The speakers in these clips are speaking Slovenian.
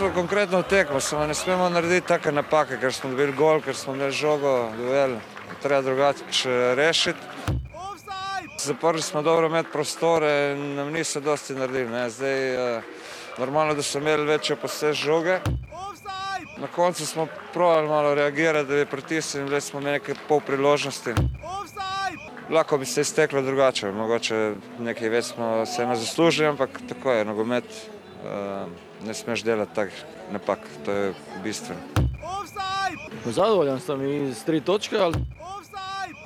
smo konkretno tekmo, samo ne smemo narediti take napake, ker smo dobili gol, ker smo imeli žogo, duel. Treba drugače rešiti. Zaprli smo dobro med prostore in nam niso dosti naredili. Ne. Zdaj, eh, normalno, da so imeli večjo posest žoge. Na koncu smo pravili malo reagirati, da bi pritisnili, da smo imeli nekaj pol priložnosti. Lahko bi se izteklo drugače, mogoče nekaj več smo se eno zaslužili, ampak tako je, nogomet, eh, ne smeš delati takih napak, to je bistveno. Zadovoljan sam i s tri točke, ali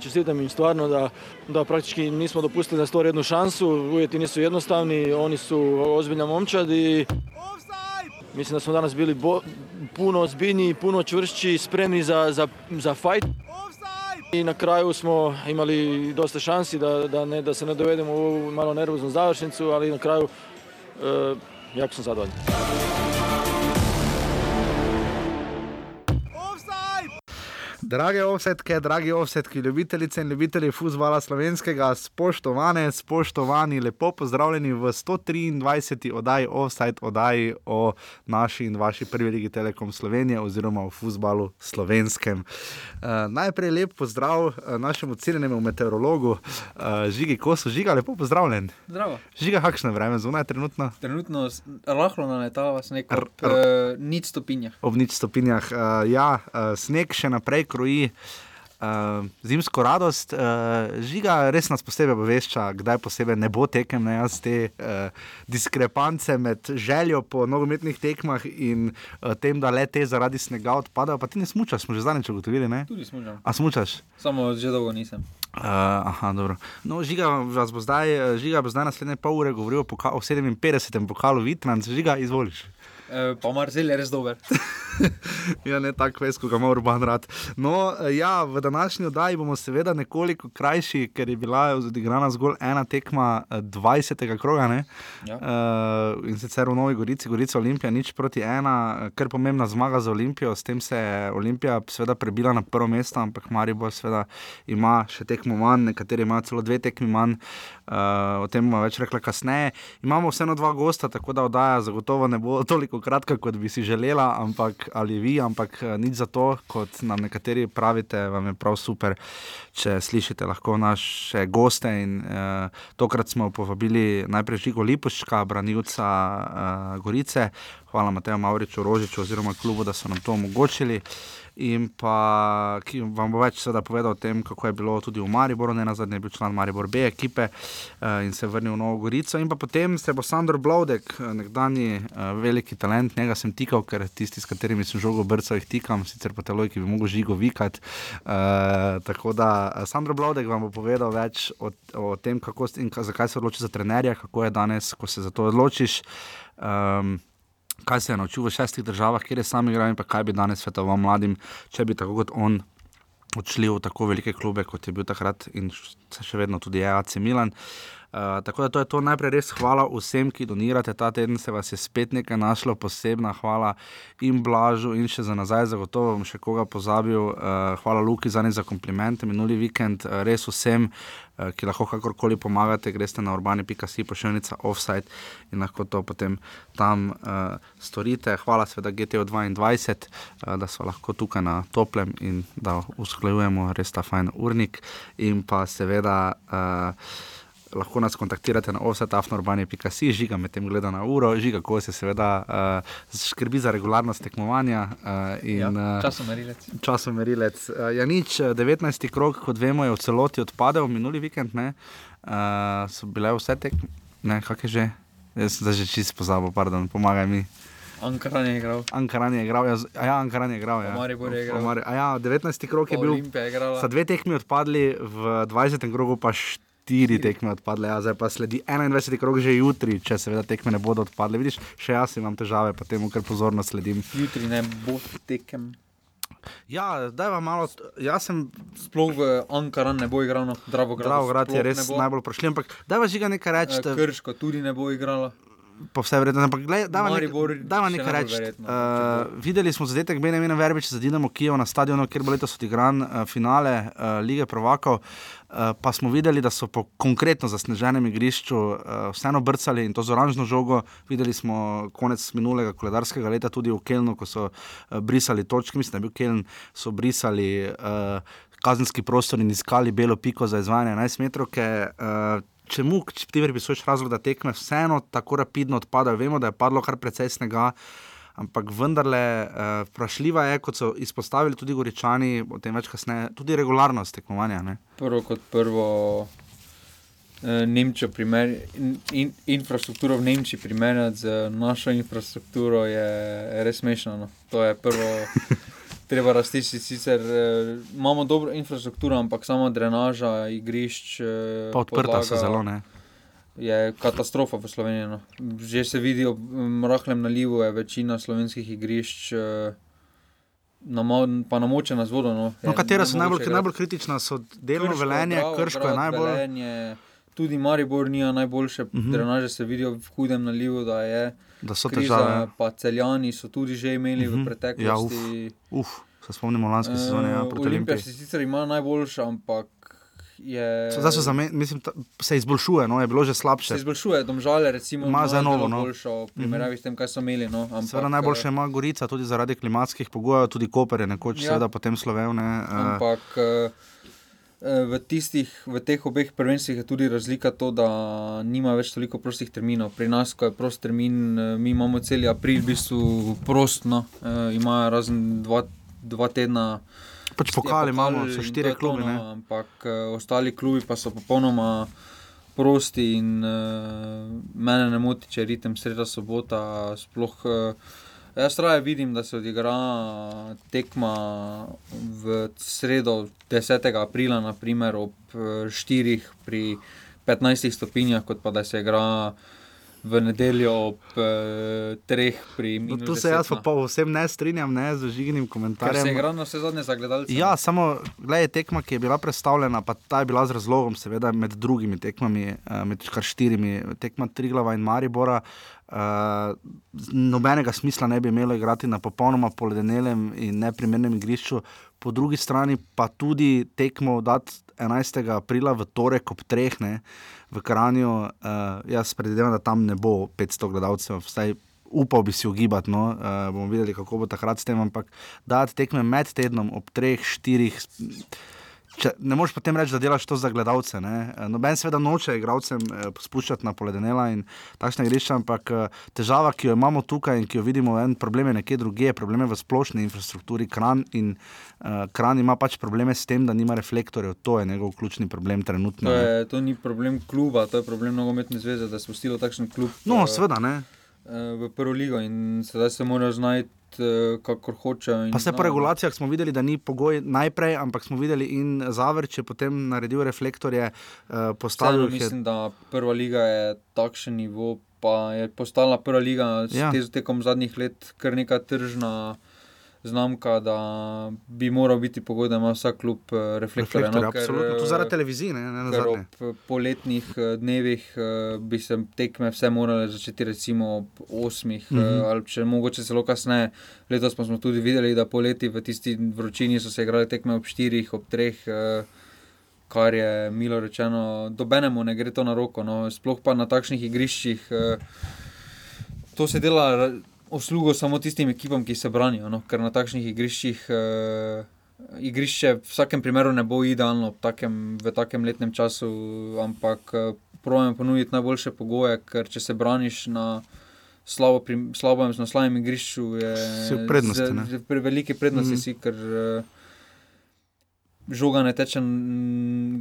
čestitam im stvarno da, da praktički nismo dopustili da stvore jednu šansu, uvjeti nisu jednostavni, oni su ozbiljna momčad i mislim da smo danas bili bo- puno ozbiljniji, puno čvršći, spremni za, za, za fight. I na kraju smo imali dosta šansi da, da, ne, da se ne dovedemo u ovu malo nervoznu završnicu, ali na kraju e, jako sam zadovoljan. Drage offsetke, dragi offsetki, ljubitelice in ljubitelji futbola slovenskega, spoštovane, spoštovani, lepo pozdravljeni v 123. oddaji Offside, oddaji o naši in vaši prvi ligi Telekom Slovenije oziroma o futbalu slovenskem. Uh, najprej lep pozdrav uh, našemu cenjenemu meteorologu, uh, Žigi Kosu, Žiga, lepo pozdravljen. Zdravo. Žiga, kakšno je vreme zunaj trenutno? Trenutno rahlo naletava sneg R- ob uh, nič stopinjah. ob nič stopinjah. Uh, ja, uh, sneg še naprej kroji. Uh, zimsko radost, uh, žiga res nas posebej obvešča, kdaj posebej ne bo tekem, ne jaz te uh, diskrepance med željo po nogometnih tekmah in uh, tem, da le te zaradi snega odpadajo. Pa ti ne smučaš, smo že zadnjič ugotovili, ne? Tudi že. A smučaš? Samo že dolgo nisem. Uh, aha, dobro. No, žiga, vas bo zdaj, žiga bo zdaj naslednje pol ure govoril o, poka- o 57. pokalu Vitranc, žiga, izvoliš. E, pa Marzel je res dober. Ja, ne tako ves, kot ga ima Urban rad. No, eh, ja, v današnji oddaji bomo seveda nekoliko krajši, ker je bila odigrana zgolj ena tekma eh, 20. kroga. ne? Ja. Uh, in sicer v Novi Gorici, Gorica Olimpija, nič proti ena, eh, kar pomembna zmaga za Olimpijo. S tem se je Olimpija seveda prebila na prvo mesto, ampak Maribor seveda ima še tekmo manj, nekateri imajo celo dve tekmi manj. Uh, o tem bomo več rekla kasneje. Imamo vseeno dva gosta, tako da oddaja zagotovo ne bo toliko kratka, kot bi si želela, ampak ali vi, ampak eh, nič za to, kot nam nekateri pravite, vam je prav super, če slišite lahko naše goste. In, uh, tokrat smo povabili najprej Žigo Lipoška, branilca uh, Gorice. Hvala Mateju Mauriču Rožiču oziroma klubu, da so nam to omogočili. In pa ki vam bo več povedal o tem, kako je bilo tudi v Mariboru, ne na zadnje je bil član Maribor B ekipe uh, in se vrnil v Novo Gorico. In pa potem se bo Sandro Blodek, nekdani uh, veliki talent, njega sem tikal, ker tisti, s katerimi sem žogo brcal, jih tikam, sicer po teloj, ki bi mogel žigo vikati. Uh, tako da eh, Sandro Blodek vam bo povedal več o, o tem, kako in ka, zakaj se odloči za trenerja, kako je danes, ko se za to odločiš. Um, kaj se je naučil v šestih državah, kjer je sam igral in kaj bi danes svetoval mladim, če bi tako kot on odšli v tako velike klube, kot je bil takrat in se še vedno tudi je AC Milan. Uh, tako da to je to najprej res hvala vsem, ki donirate. Ta teden se vas je spet nekaj našlo, posebna hvala in Blažu, in še za nazaj, zagotovo bom še koga pozabil. Uh, hvala Luki za za komplimente minuli vikend, uh, res vsem, uh, ki lahko kakorkoli pomagate, greste na urbani.si pošiljnica offside in lahko to potem tam uh, storite. Hvala seveda GTO 22, uh, da so lahko tukaj na toplem in da usklajujemo res ta fajn urnik in pa seveda. Uh, Lahko nas kontaktirate na offsetafnorbani.si, žiga med tem gleda na uro, žiga, ko se seveda uh, skrbi za regularnost tekmovanja uh, in Ja, uh, časomerilec. časomerilec. Uh, ja, nič, eh, 19. krog, kot vemo, je v celoti odpadel minuli vikend. Ne? Uh, so bile vse tekme, ne, kak je že. Jaz sem že čist pozabil, pardon, pomagaj mi. Ankaran je igral. Ankaran je igral, ja, ja Ankaran je igral. Ja. Maribor je igral. Mari- A ja, 19. krog je bil. Je. Sta dve tekmi odpadli, v 20. krogu pa štiri tekme odpadle, ja, zdaj pa sledi 21. krog že jutri, če seveda tekme ne bodo odpadle. Vidiš, še jaz imam težave, pa temu, ker pozorno sledim. Jutri ne bo tekem. Ja, zdaj vam malo, jaz sem Sploh v Ankaran ne bo igral, no, Dravograd. Dravograd je res najbolj prošljiv, ampak da vas žiga nekaj reči. Eh, Krško tudi ne bo igrala. Po vsej verjetnosti. Ampak, dajmo nekaj, reči. Uh, videli smo zadetek Benjamina Verbiča za Dinamo Kijev na stadionu, kjer bo letos odigran uh, finale uh, Lige Prvakov. Uh, pa smo videli, da so po konkretno zasneženem igrišču uh, vseeno brcali in to z oranžno žogo. Videli smo konec minulega koledarskega leta tudi v Kelnu, ko so uh, brisali točke, mislim, da je bil Keln, so brisali uh, kazenski prostor in iskali belo piko za izvajanje 11 metrov. Uh, čemu ti pripisuješ razlog, da tekme vseeno tako rapidno odpadajo? Vemo, da je padlo kar precej snega. Ampak vendarle, uh, vprašljiva je, kot so izpostavili tudi Goričani, o tem več kasneje, tudi regularnost tekmovanja. Ne? Prvo kot prvo, eh, Nemčijo, primer, in, in, infrastrukturo v Nemčiji primerjati z našo infrastrukturo je res smešno. No. To je prvo, treba raztišiti. Sicer eh, imamo dobro infrastrukturo, ampak samo drenaža, igrišč. eh, Pa odprta so podlaga zelo. Ne? Je katastrofa v Sloveniji. No. Že se vidi ob m, rahlem nalivu, je večina slovenskih igrišč. eh, namo- Pa namočena z vodo. No, No, Je katera so najbolj, najbolj kritična, so delno Krško, velenje, Bravo, krško je Grad, najbolj. Velenje, tudi Maribor nima najboljše uh Mhm. -huh. drenaže, se vidijo v hudem nalivu, da je Da so kriza. težave. Pa celjani so tudi že imeli uh Mhm. -huh. v preteklosti. Uf, se spomnimo lanske sezone, ja, Eh, Olimpija si sicer ima najboljše, ampak je. Zdaj so zame, mislim, ta, se izboljšuje, no, je bilo že Se slabše. izboljšuje, domžale, recimo, Ima zdaj novo, no. boljšo v primerjavi s tem, kaj so imeli. No, ampak, Seveda najboljše eh, ima Gorica, tudi zaradi klimatskih pogojev, tudi Koper je nekoč, Ja. seveda potem slovel. Ne, uh, Ampak eh, eh, v, tistih, v teh obeh prvenstvih je tudi razlika to, da nima več toliko prostih terminov. Pri nas, ko je prost termin, eh, mi imamo cel april v bistvu prostno, eh, imajo razen dva, dva tedna. pač pokali imamo, so štiri klubi. no, Ne. Ampak uh, ostali klubi pa so popolnoma prosti in uh, mene ne moti, če je ritem sreda sobota. Sploh, uh, jaz raje vidim, da se odigra tekma v sredo 10. aprila, naprimer ob 4 pri 15 stopinjah, kot pa da se igra. V nedeljo ob eh, treh pri No, minus. tu se jaz 10, no. pa povsem ne strinjam ne, z žiginim Ker se komentarjem. igra na vse zadnje za gledalce. Ja, samo gledaj, tekma, ki je bila predstavljena, pa ta je bila z razlogom, seveda med drugimi tekmami, eh, med kar štirimi, tekma Triglava in Maribora. Uh, nobenega smisla ne bi imelo igrati na popolnoma poledenelem in neprimernem igrišču, po drugi strani pa tudi tekmo dati 11. aprila v torek ob treh, ne, v Kranju. Uh, jaz predvidevam, da tam ne bo 500 gledalcev, vsaj upal bi si ugibati, no, uh, bomo videli, kako bo takrat s tem, ampak dati tekme med tednom ob treh, štirih. Če, ne moreš potem reči, da delaš to za gledalce. Ne? Eh, Noben seveda noče igralcem eh, spuščati na poledenela in takšne igrišča, ampak eh, težava, ki jo imamo tukaj in ki jo vidimo, en problem je nekje drugje, problem je v splošni infrastrukturi. Kran in uh, Kran ima pač probleme s tem, da nima reflektorjev, to je njegov ključni problem trenutno. To, je, to ni problem kluba, to je problem nogometne zveze, da se spustilo takšen klub No, seveda ne. eh, v prvo ligo in sedaj se morajo znajti, eh, kakor hočejo. Pa se po regulacijah smo videli, da ni pogoj najprej, ampak smo videli in Zavrč je potem naredil reflektorje, uh, postavil jih mislim, da prva liga je takšen nivo, pa je postala prva liga s Ja. te, tekom zadnjih let kar neka tržna znamka, da bi moral biti pogoj, da ima vsak klub eh, reflektorje. Reflektorje, no, absolutno. To eh, zaradi televizije, ne, ne ob eh, poletnih eh, dnevih bi se tekme vse morale začeti recimo ob 8, mm. -hmm. ali če mogoče celo kasneje. Letos smo tudi videli, da poleti v tisti vročini so se igrale tekme ob 4, ob 3, kar je milo rečeno, dobenemu ne gre to na roko. No. Sploh pa na takšnih igriščih. eh, To se dela uslugo samo tistim ekipam, ki se branijo, no? ker na takšnih igriščih uh, igrišče v vsakem primeru ne bo idealno v takem, v takem letnem času, ampak uh, pravim ponuditi najboljše pogoje, ker če se braniš na slabo, prim, slabem, na slabem igrišču, je prednosti, z- Pri veliki prednosti mm. si, ker uh, žoga ne teče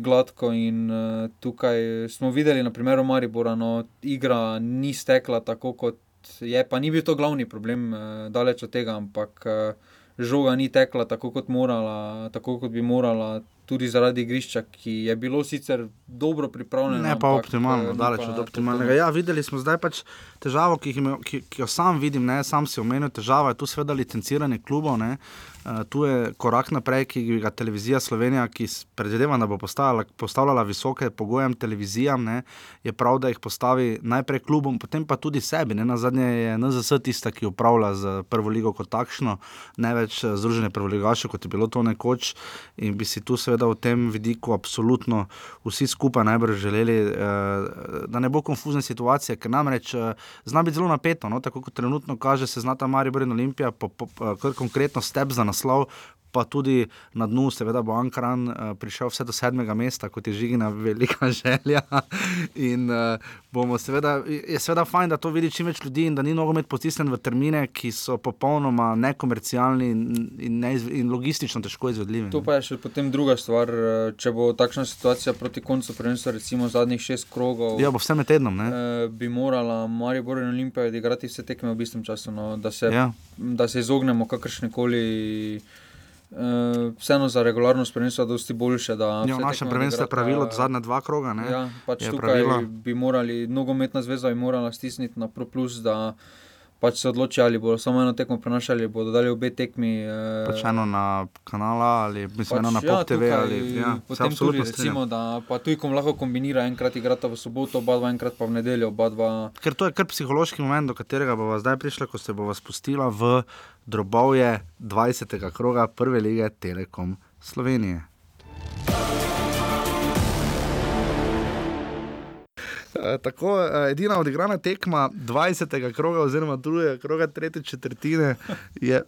gladko. In uh, tukaj smo videli, na primeru Maribora, no, igra ni stekla tako, kot je, pa ni bil to glavni problem, uh, daleč od tega, ampak uh, žoga ni tekla tako, kot, morala, tako kot bi morala. tudi zaradi igrišča, ki je bilo sicer dobro pripravljeno. Ne pa ampak, optimalno, eh, ni daleč pa od optimalnega. Ja, videli smo zdaj pač težavo, ki, ima, ki, ki jo sam vidim, ne, sam si omenil, težava je tu seveda licenciranje klubov. Ne. Uh, tu je korak naprej, ki ga televizija Slovenija, ki predvidevam, da bo postavila, postavljala visoke pogoje televizijam, ne, je prav, da jih postavi najprej klubom, potem pa tudi sebi. Ne. Na zadnje je NZS tista, ki upravlja z prvo ligo kot takšno, ne več eh, Združenje prvoligašev, kot je bilo to nekoč. In bi si tu seveda v tem vidiku absolutno vsi skupaj najbrž želeli, eh, da ne bo konfuzne situacije, ker namreč eh, zna biti zelo napeto. No? Tako kot trenutno kaže, se znata Maribor in Olimpija, po, po, kar konkretno step za naslov. Pa tudi na dnu, seveda, bo Ankaran uh, prišel vse do sedmega mesta, kot je žigina velika želja. In uh, bomo, seveda, je seveda fajn, da to vidi čim več ljudi in da ni nogomet potisnjen v termine, ki so popolnoma nekomercialni in, in, neizv, in logistično težko izvedljivi. To pa je še potem druga stvar. eh, Če bo takšna situacija proti koncu prvenstva, recimo zadnjih šest krogov, Ja, bo vse med tednom. Ne? bi morala Maribor in Olimpija odigrati vse tekme v istem času, no, da, se, Ja. da se izognemo kakršne koli. Uh, vseeno za regularnost prvenstva je dosti boljše. Ja, v našem prvenstvu je pravilo zadnja dva kroga. Ne? Ja, pač je tukaj pravilo. bi morali, nogometna zveza bi morala stisniti na Pro Plus, da pač se odloči, ali bodo samo eno tekmo prenašali, ali bodo dali obe tekmi. eh, Pač eno na kanala ali mislim, eno na ja, Pop TV. tukaj Ali, ja, potem tudi, recimo, da pa tujkom lahko kombinira, enkrat igrata v soboto, oba dva enkrat pa v nedeljo, oba dva. Ker to je kar psihološki moment, do katerega bomo zdaj prišli, ko se bomo spustila v drobovje 20. kroga prve lige Telekom Slovenije. Tako, e, edina odigrana tekma 20. kroga, oziroma drugega kroga, tretje četrtine, je.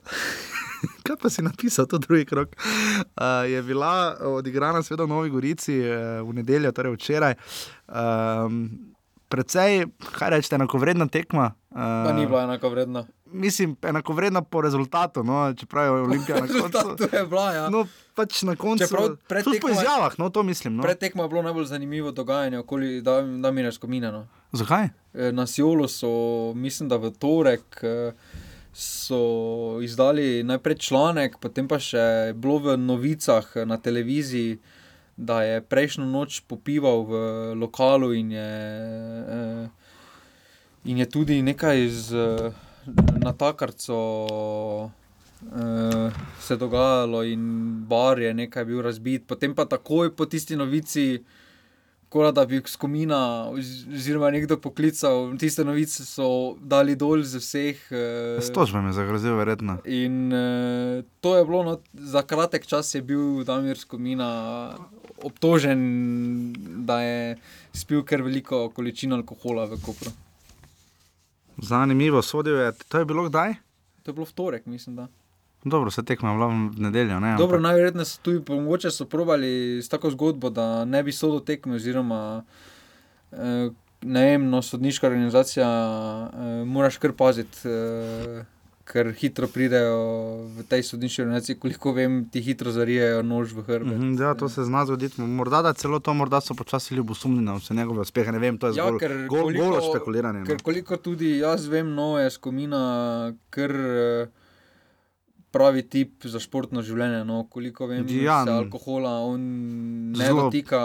Kaj pa si napisal, to drugi krok? Uh, je bila odigrana, seveda, v Novi Gorici uh, v nedeljo, torej včeraj. Um, Predvsej, kaj rečete, enakovredna tekma. Uh, Pa ni bila enako vredna. Mislim, enakovredna po rezultatu, no, čeprav je Olimpija na koncu. to je bila, ja. No, pač na koncu. Čeprav Tudi po izjavah, no, to mislim. No. Pred tekmo je bilo najbolj zanimivo dogajanje okoli Damirja Skomina. No. Zakaj? Eh, Na Sijolu so, mislim, da v torek eh, so izdali najprej članek, potem pa še bilo v novicah eh, na televiziji, da je prejšnjo noč popival v lokalu in je, eh, in je tudi nekaj z eh, natakarco. Uh, se je dogajalo in bar je nekaj bil razbit, potem pa takoj po tisti novici, kot da bi skomina, oz- oziroma nekdo poklical, tiste novice so dali dol z vseh. Uh, S tožbami je zagrozil, verjetno. In uh, to je bilo, no, za kratek čas je bil Damir Skomina obtožen, da je spil kar veliko količino alkohola v Kopru. Zanimivo, sodil je. To je bilo kdaj? To je bilo v torek, mislim. Da. Dobro, se tekma je bila v nedeljo. Ne, Dobro, ampak- najverjetneje so tudi, mogoče so probali s tako zgodbo, da ne bi sodel tekme, oziroma eh, ne vem, no, sodniška organizacija, eh, moraš kar paziti, eh, ker hitro pridejo v tej sodniški organizaciji, koliko vem, ti hitro zarijejo nož v hrbet. Mhm, Ja, to se zna zgoditi. Morda da celo to, morda so počasi ljubosumni na vse njegove uspehe. Ne vem, to je Ja, zgolj ker golo špekuliranje. No. Ker koliko tudi jaz vem, no, je skomina kar eh, pravi tip za športno življenje. No, koliko vem, Ja, se alkohola on ne Zelo- dotika.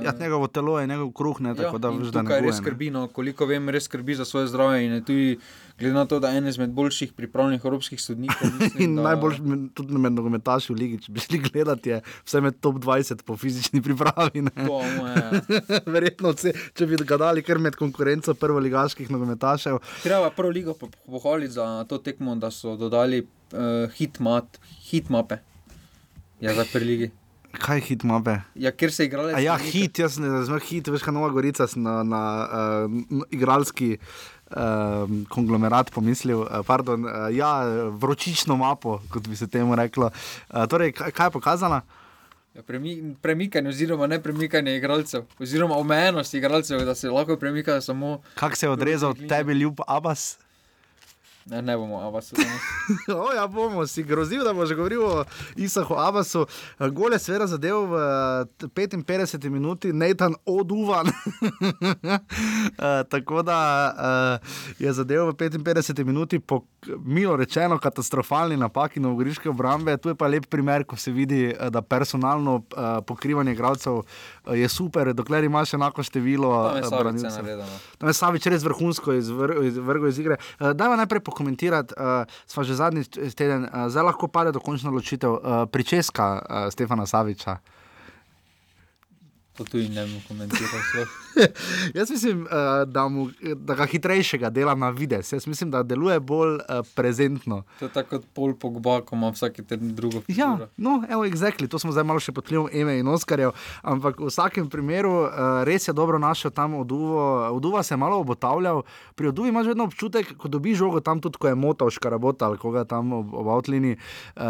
Ja, njegovo telo je njegov kruh, ne, tako da Ja, in veš, da ne res skrbi, no, koliko vem, res skrbi za svoje zdravje in je tudi, glede na to, da je en izmed boljših pripravljenih evropskih sodnikov. Mislim, In da, najbolj tudi med nogometaši v ligi, če bi šli gledati, je vse med top 20 po fizični pripravi. To, moje, Verjetno, vse, če bi ga dali kar med konkurenco prvoligaških nogometašev. treba prvo ligo po- pohvaliti za to tekmo, da so dodali uh, hitmat, hitmape. Ja, za preligi. Kaj je hit mape? Ja, ker se igrali. A ja, hit, jaz ne razumem hit, veš, kaj Nova Gorica na, na uh, igralski uh, konglomerat pomislil. Uh, pardon, uh, ja, vročično mapo, kot bi se temu reklo. Uh, torej, kaj, kaj je pokazala? Ja, premi, premikanje, oziroma ne premikanje igralcev, oziroma omejenost igralcev, da se lahko premikajo samo. Kak se je odrezal Določenih tebi ljub Abbas? Ne, ne bomo, a vas danes. O, ja, bomo si grozil, da bo že govoril o Isahu Abasu. Eh, Gole seveda zadev v eh, 55 minuti, Nathan oduvan. Eh, Tako da eh, je zadev v 55 minuti, po milo rečeno, katastrofalni napaki novogoriške obrambe. Tu je pa lep primer, ko se vidi, eh, da personalno pokrivanje igralcev eh, je super, dokler imaš enako število Tam je eh, branilcev. naredil. no. Tam je Savič res vrhunsko izvrgel iz, vrgel iz igre. Uh, Dajmo najprej pokomentirati, uh, smo že zadnji teden, uh, zdaj lahko pade dokončna odločitev uh, pričeska uh, Stefana Saviča. To tudi ne bom komentiral. Jaz mislim, uh, da, mu, da ga hitrejšega dela na vides. Jaz mislim, da deluje bolj uh, prezentno. To je tako kot pol pogba, ko ima vsake teden drugo Ja, figuro. no, evo, exactly. to smo zdaj malo še pod vplivom Eme in Oskarjev, ampak v vsakem primeru uh, res je dobro našel tam oduvo. Oduva se je malo obotavljal, pri oduvi imaš vedno občutek, ko dobiš žogo tam tudi, ko je motal škarabota ali koga tam ob, ob avtlini. Uh,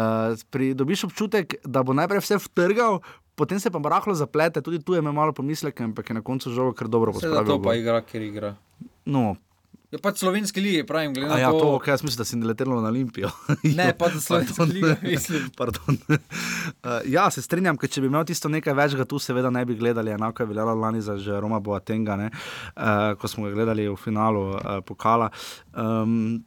pri, dobiš občutek, da bo najprej vse vtrgal. Potem se pa rahlo zaplete, tudi tu je imel malo pomisleke, ampak je na koncu žogo kar dobro pospravil. to pa igra, ker igra. No, Je pač slovenski lige, pravim, glede na ja, to, to. okay, jaz mislim, da si letelo na Olimpijo. Ne, pa za slovensko ligo, mislim. Pardon. Uh, ja, se strinjam, ker če bi imel tisto nekaj več, ga tu seveda ne bi gledali. Enako je veljalo lani za Roma Boatenga, ne, uh, ko smo ga gledali v finalu uh, pokala. Um,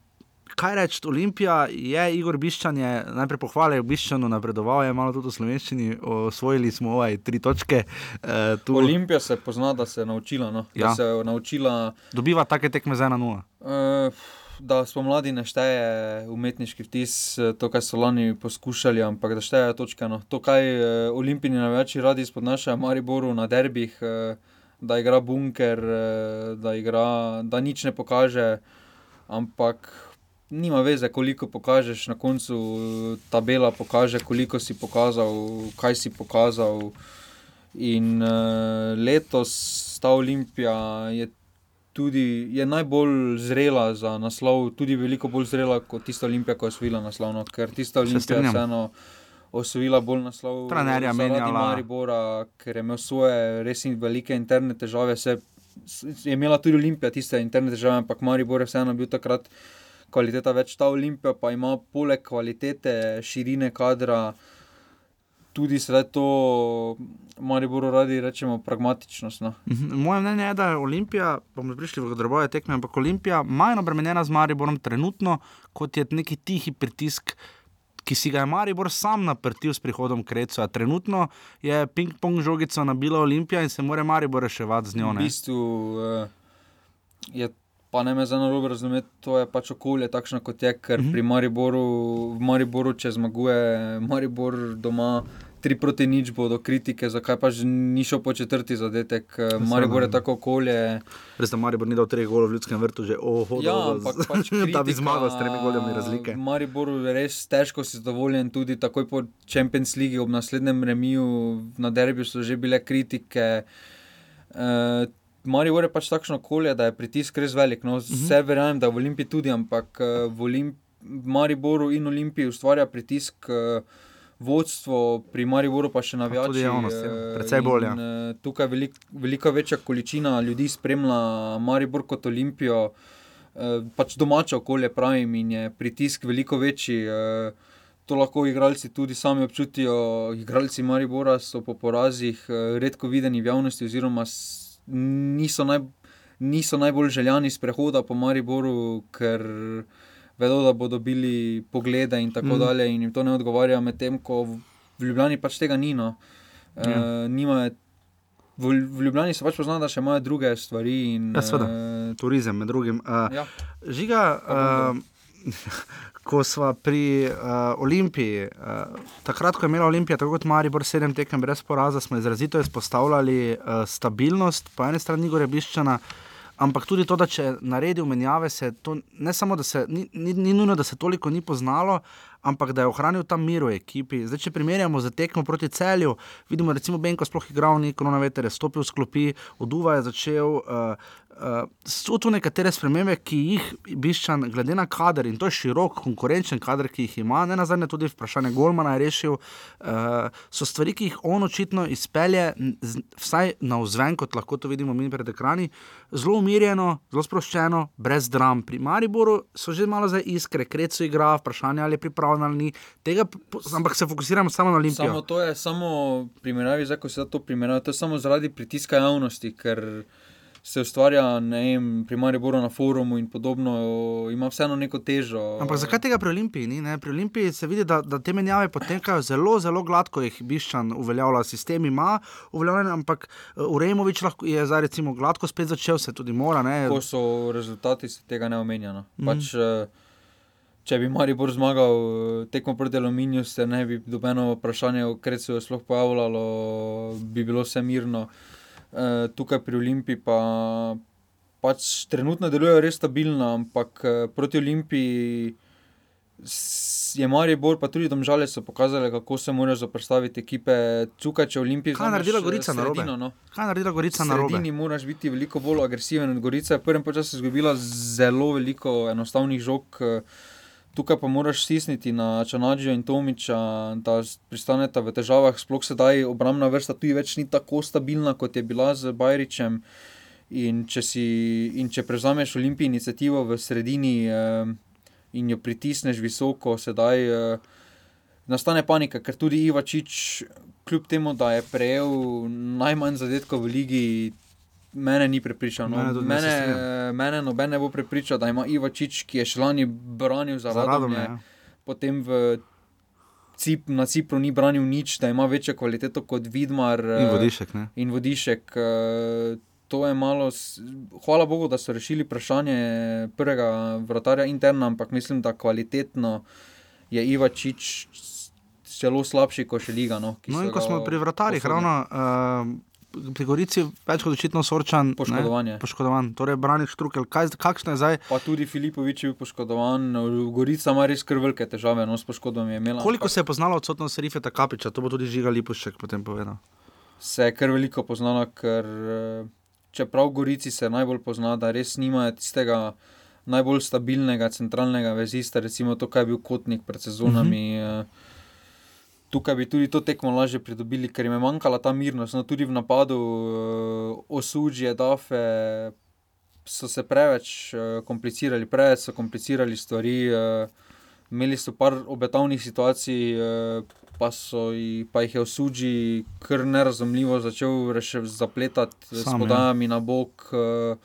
Kaj reči, Olimpija je Igor Biščan, je najprej pohvalil Biščanu, napredoval je malo tudi v slovenščini, osvojili smo ovaj tri točke. Uh, tu Olimpija se pozna, da se je naučila. No? Ja. Da se je naučila, dobiva take tekme za 1-0. uh, da spomladi ne šteje umetniški vtis, eh, to, kar so lani poskušali, ampak da šteje točke. No. To, kaj uh, Olimpijani največ radi spodnašajo, Mariboru na derbih, uh, da igra bunker, uh, da, igra, da nič ne pokaže, ampak. Nima veze, koliko pokažeš, na koncu eh, tabela pokaže, koliko si pokazal, kaj si pokazal. In uh, letos ta Olimpija je tudi je najbolj zrela za naslov, tudi veliko bolj zrela kot tista Olimpija, ko je osvojila naslov. No, ker tista Olimpija je vseeno osvojila bolj naslov Trenerja menjala. Maribora, ker je imel svoje res in velike interne težave. Se, je imela tudi Olimpija tiste interne težave, ampak Maribor je vseeno bil takrat kvaliteta več. Ta Olimpija pa ima poleg kvalitete, širine kadra, tudi sedaj to Mariboru radi rečemo pragmatičnost. No. Mhm. Moje mnenje je, da je Olimpija, bomo prišli v drobove tekme, ampak Olimpija manj obremenjena z Mariborom trenutno, kot je neki tihi pritisk. Ki si ga je Maribor sam naprtil s prihodom Kreca. Trenutno je ping-pong žogico nabila Olimpija in se mora Maribor reševati z njo. V Ne? bistvu uh, je, pa ne me za narobe razumeti, to je pač okolje takšno, kot je, ker Mhm. pri Mariboru, v Mariboru, če zmaguje Maribor doma. Tri proti nič bodo kritike, zakaj pač ni šel po četrti zadetek. Eh, Maribor je tako okolje. Res, da Maribor ni dal treh golov v ljudskem vrtu, že oho, Ja, ampak pač da bi zmagal s tremi goljami razlike. Maribor je res težko si zadovoljen, tudi takoj po Champions League, ob naslednjem remiju na derbiju so že bile kritike. Uh, Maribor je pač takšno okolje, da je pritisk res velik. No, vse verjamem, da v Olimpiji tudi, ampak eh, v Olimp Mariboru in Olimpiji ustvarja pritisk. Uh, Vodstvo pri Mariboru pa še navijači. tudi javnost, ja. eh, Precej bolj, ja. Tukaj velik, velika večja količina ljudi spremlja Maribor kot Olimpijo pač domače okolje, pravim, in je pritisk veliko večji. To lahko igralci tudi sami občutijo. Igralci Maribora so po porazih redko videni v javnosti, oziroma niso, naj, niso najbolj željani sprehoda po Mariboru, ker vedo, da bodo dobili poglede in tako Mm. dalje, in jim to ne odgovarja, medtem ko v- Ljubljani pač tega ni. No. Ja. Ja. E, nimajo, v, v Ljubljani se pač pozna, da še imajo druge stvari. In, Ja, seveda. eh, Turizem, med drugim. Uh, ja. Žiga, uh, ko smo pri uh, Olimpiji, uh, takrat, ko je imela Olimpija, tako kot Maribor, sedem tekem brez poraza, smo izrazito izpostavljali uh, stabilnost, po eni strani Igorja Biščana. Ampak tudi to, da če naredi menjave, se to ne samo, da se ni, ni, ni nujno, da se toliko ni poznalo, ampak da je ohranil tam mir v ekipi. Zdaj, če primerjamo z tekmo proti celju, vidimo, recimo Benko sploh igral, ni korona veter, je stopil v sklopi, oduva je začel. Uh, Uh, so tu nekatere spremembe, ki jih Biščan, glede na kader, in to je širok, konkurenčen kader, ki jih ima, ne na zadnje tudi vprašanje Golmana je rešil, uh, so stvari, ki jih on očitno izpelje, vsaj na vzven, kot lahko to vidimo mi pred ekrani, zelo umirjeno, zelo sproščeno, brez dram. Pri Mariboru so že malo za iskre, krecu igra, vprašanje ali je pripravljen ali ni, tega, ampak se fokusiramo samo na Olimpijo. Samo to je samo primerjavi, zdaj ko se to primerjava, to je samo zaradi pritiska javnosti, ker se ustvarja vem, pri Mariboru na forumu in podobno, ima vseeno neko težo. Ampak zakaj tega pri Olimpiji ni? Ne? Pri Olimpiji se vidi, da, da te menjave potekajo zelo, zelo gladko, jih Biščan uveljavlja, sistem ima uveljavljen, ampak eh, Uremovič je zdaj recimo gladko spet začel, se tudi mora. Ne? Ko so rezultati, se tega ne omenja. No. Mm. Pač, eh, Če bi Maribor zmagal eh, tekmo proti Aluminiju, se ne bi dobeno vprašanje o Krecu sploh pojavljalo, bi bilo vse mirno. Eh, tukaj pri Olimpiji pa pač trenutno delujejo res stabilno, ampak uh, proti Olimpiji je Maribor, pa tudi domžale so pokazali, kako se morajo zaprstaviti ekipe. Tukaj, če Olimpiji zmaga. Kaj naredila Gorica na robe? No. Kaj naredila Gorica na robe? Ti moraš biti veliko bolj agresiven od Gorice. Prvem času je izgubila zelo veliko enostavnih žog. Uh, tukaj pa moraš stisniti na Čanadžijo in Tomiča, da pristaneta v težavah. Sploh sedaj obrambna vrsta tu več ni tako stabilna, kot je bila z Bajričem. In če, si, in če prevzameš olimpijsko inicijativo v sredini eh, in jo pritisneš visoko, sedaj eh, nastane panika, ker tudi Ivačič, kljub temu, da je prejel najmanj zadetkov v ligi, mene ni prepričal. No. Mene, mene, mene noben ne bo prepričal, da ima Ivačič, ki je šlani branil za radom. Ja. Potem v Cip, na Cipru ni branil nič, da ima večjo kvaliteto kot Vidmar in eh, Vodišek. Ne? In vodišek eh, to je malo, hvala Bogu, da so rešili vprašanje prvega vratarja interna, ampak mislim, da kvalitetno je Ivačič. Celo slabši, kot še liga. No, no in ko smo pri vratarjih, ravno uh, pri Gorici več kot očitno sorčan. Poškodovan. Poškodovan, torej Braniš Trukel, kaj, kakšno je zdaj? Pa tudi Filipovič je bil poškodovan, Gorica ima res kar velike težave, no s poškodbami je imela. Koliko se je poznalo odsotnost Rifeta Kapiča, to bo tudi Žiga Lipušek potem povedal. Se je kar veliko poznalo, ker čeprav Gorici se najbolj pozna, da res nimajo tistega najbolj stabilnega centralnega vezista, recimo to, kaj je bil kotnik pred sezonami. Uh -huh. Tukaj bi tudi to tekmo lažje pridobili, ker jim je manjkala ta mirnost. No, tudi v napadu, uh, osuđje, dafe, so se preveč uh, komplicirali, preveč so komplicirali stvari. Uh, imeli so par obetavnih situacij, uh, pa, ji, pa jih je osuđi kar nerazumljivo začel zapletati s podajami na bok. Uh,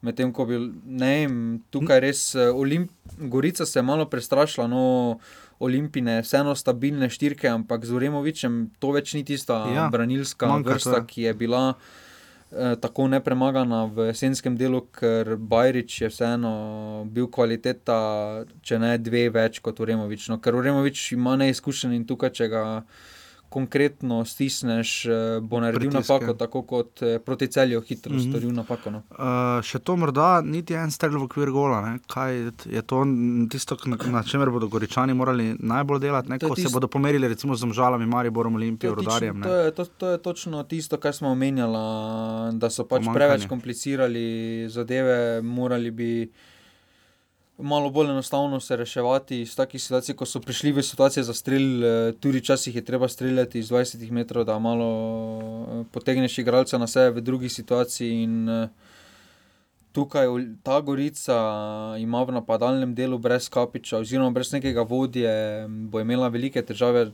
Medtem ko bi, ne vem, tukaj res, uh, Olimp Gorica se je malo prestrašila. No, olimpijske, vseeno stabilne štirke, ampak z Uremovičem to več ni tista ja, branilska vrsta, ki je bila eh, tako nepremagana v jesenskem delu, ker Bajrič je vseeno bil kvaliteta, če ne dve več kot Uremovič. No, ker Uremovič ima neizkušen in tukaj, če ga konkretno stisneš, eh, bo naredil Pritiske. napako, tako kot eh, proti celju, hitro mm -hmm. storil napako. No. Uh, še to morda niti en strel v okvir gola. Ne? Kaj je to tisto, na, na čemer bodo goričani morali najbolj delati, ko tist... se bodo pomerili recimo z žalami, Mariborom, Olimpijo, Rodarjem? To je, to, to je točno tisto, kar smo omenjali, da so pač preveč komplicirali zadeve, morali bi malo bolj enostavno se reševati iz takih situacij, ko so prišli v situacije za strelj, eh, tudi včasih je treba streljati iz 20 metrov, da malo eh, potegneš igralca na sebe v drugi situaciji. In, eh, Tukaj ta gorica ima v napadalnem delu brez kapiča, oziroma brez nekega vodje, bo imela velike težave.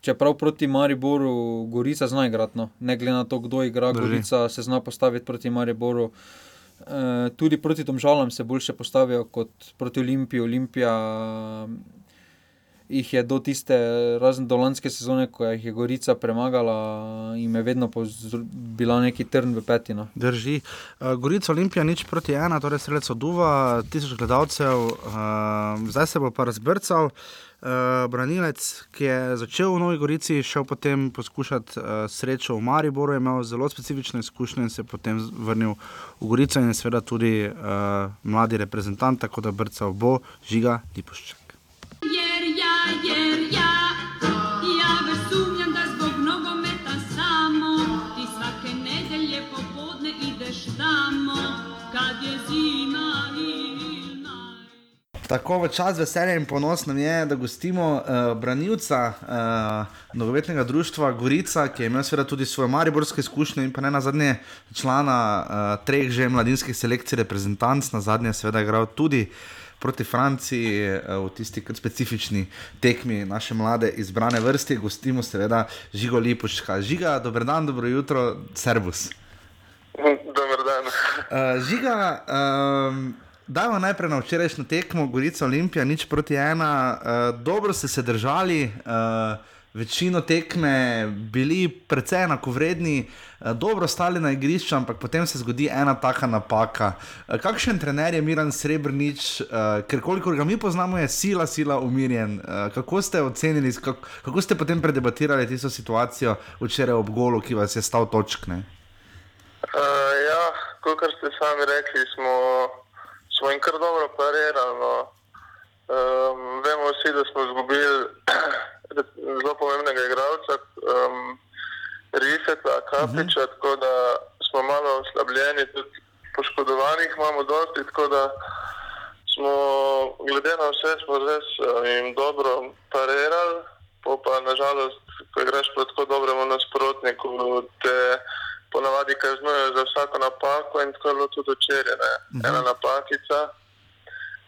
Čeprav proti Mariboru, gorica zna igrati, no. ne glede na to, kdo igra, Drži. gorica se zna postaviti proti Mariboru. Uh, tudi proti tem žalam se boljše postavijo kot proti Olimpiji. Olimpija jih je do tiste razne dolanske sezone, ko jih je Gorica premagala, in je vedno bila neki trn v petino. Drži. Uh, Gorica Olimpija nič proti ena, torej strelec od Uva, tisoč gledalcev, uh, zdaj se bo pa razbrcal. Uh, branilec, ki je začel v Novi Gorici, šel potem poskušati uh, srečo v Mariboru, imel zelo specifične izkušnje in se potem vrnil v Gorico in je seveda tudi uh, mladi reprezentant, tako da brcal bo žiga Lipošček. Yeah. jer ja, ja već sumnjam da zbog nogometa samo ti svake nedelje popodne ideš tamo kad je zima ili naj. Tako v čas veselja in ponos nam je, da gostimo uh, branilca uh, nogometnega društva Gorica, ki je imel seveda tudi svoje mariborske izkušnje in pa ne na zadnje člana uh, treh že mladinskih selekcij reprezentanc, na zadnje seveda je igral tudi proti Franciji uh, v tisti specifični tekmi naše mlade izbrane vrste. Gostimo seveda Žigo Lipuška. Žiga, dober dan, dobro jutro, servus. Dober dan. Uh, žiga, um, dajmo najprej na včerajšnjo tekmo, Gorica Olimpija, nič proti ena. Uh, dobro ste se držali, uh, večino tekme bili precej enakovredni, uh, dobro stali na igrišču, ampak potem se zgodi ena taka napaka. Uh, kakšen trener je Miran Srebrnič, uh, ker kolikor ga mi poznamo, je sila, sila umirjen. Kako ste ocenili, kako ste potem predebatirali tisto situacijo včeraj ob golu, ki vas je stal točkne? Uh, ja, kot ste sami rekli, smo, smo jim kar dobro parirali. No. Um, vemo vsi, da smo izgubili zelo pomembnega igralca, um, Rifeta, Kapiča, uh -huh. tako da smo malo oslabljeni, tudi poškodovanih imamo dosti, tako da smo glede na vse smo res uh, jim dobro parirali, po pa nažalost, ko igraš proti tako dobremu nasprotniku, te ponavadi kaznujejo za vsako napako in tako je bilo tudi včeraj. Uh -huh. Ena napakica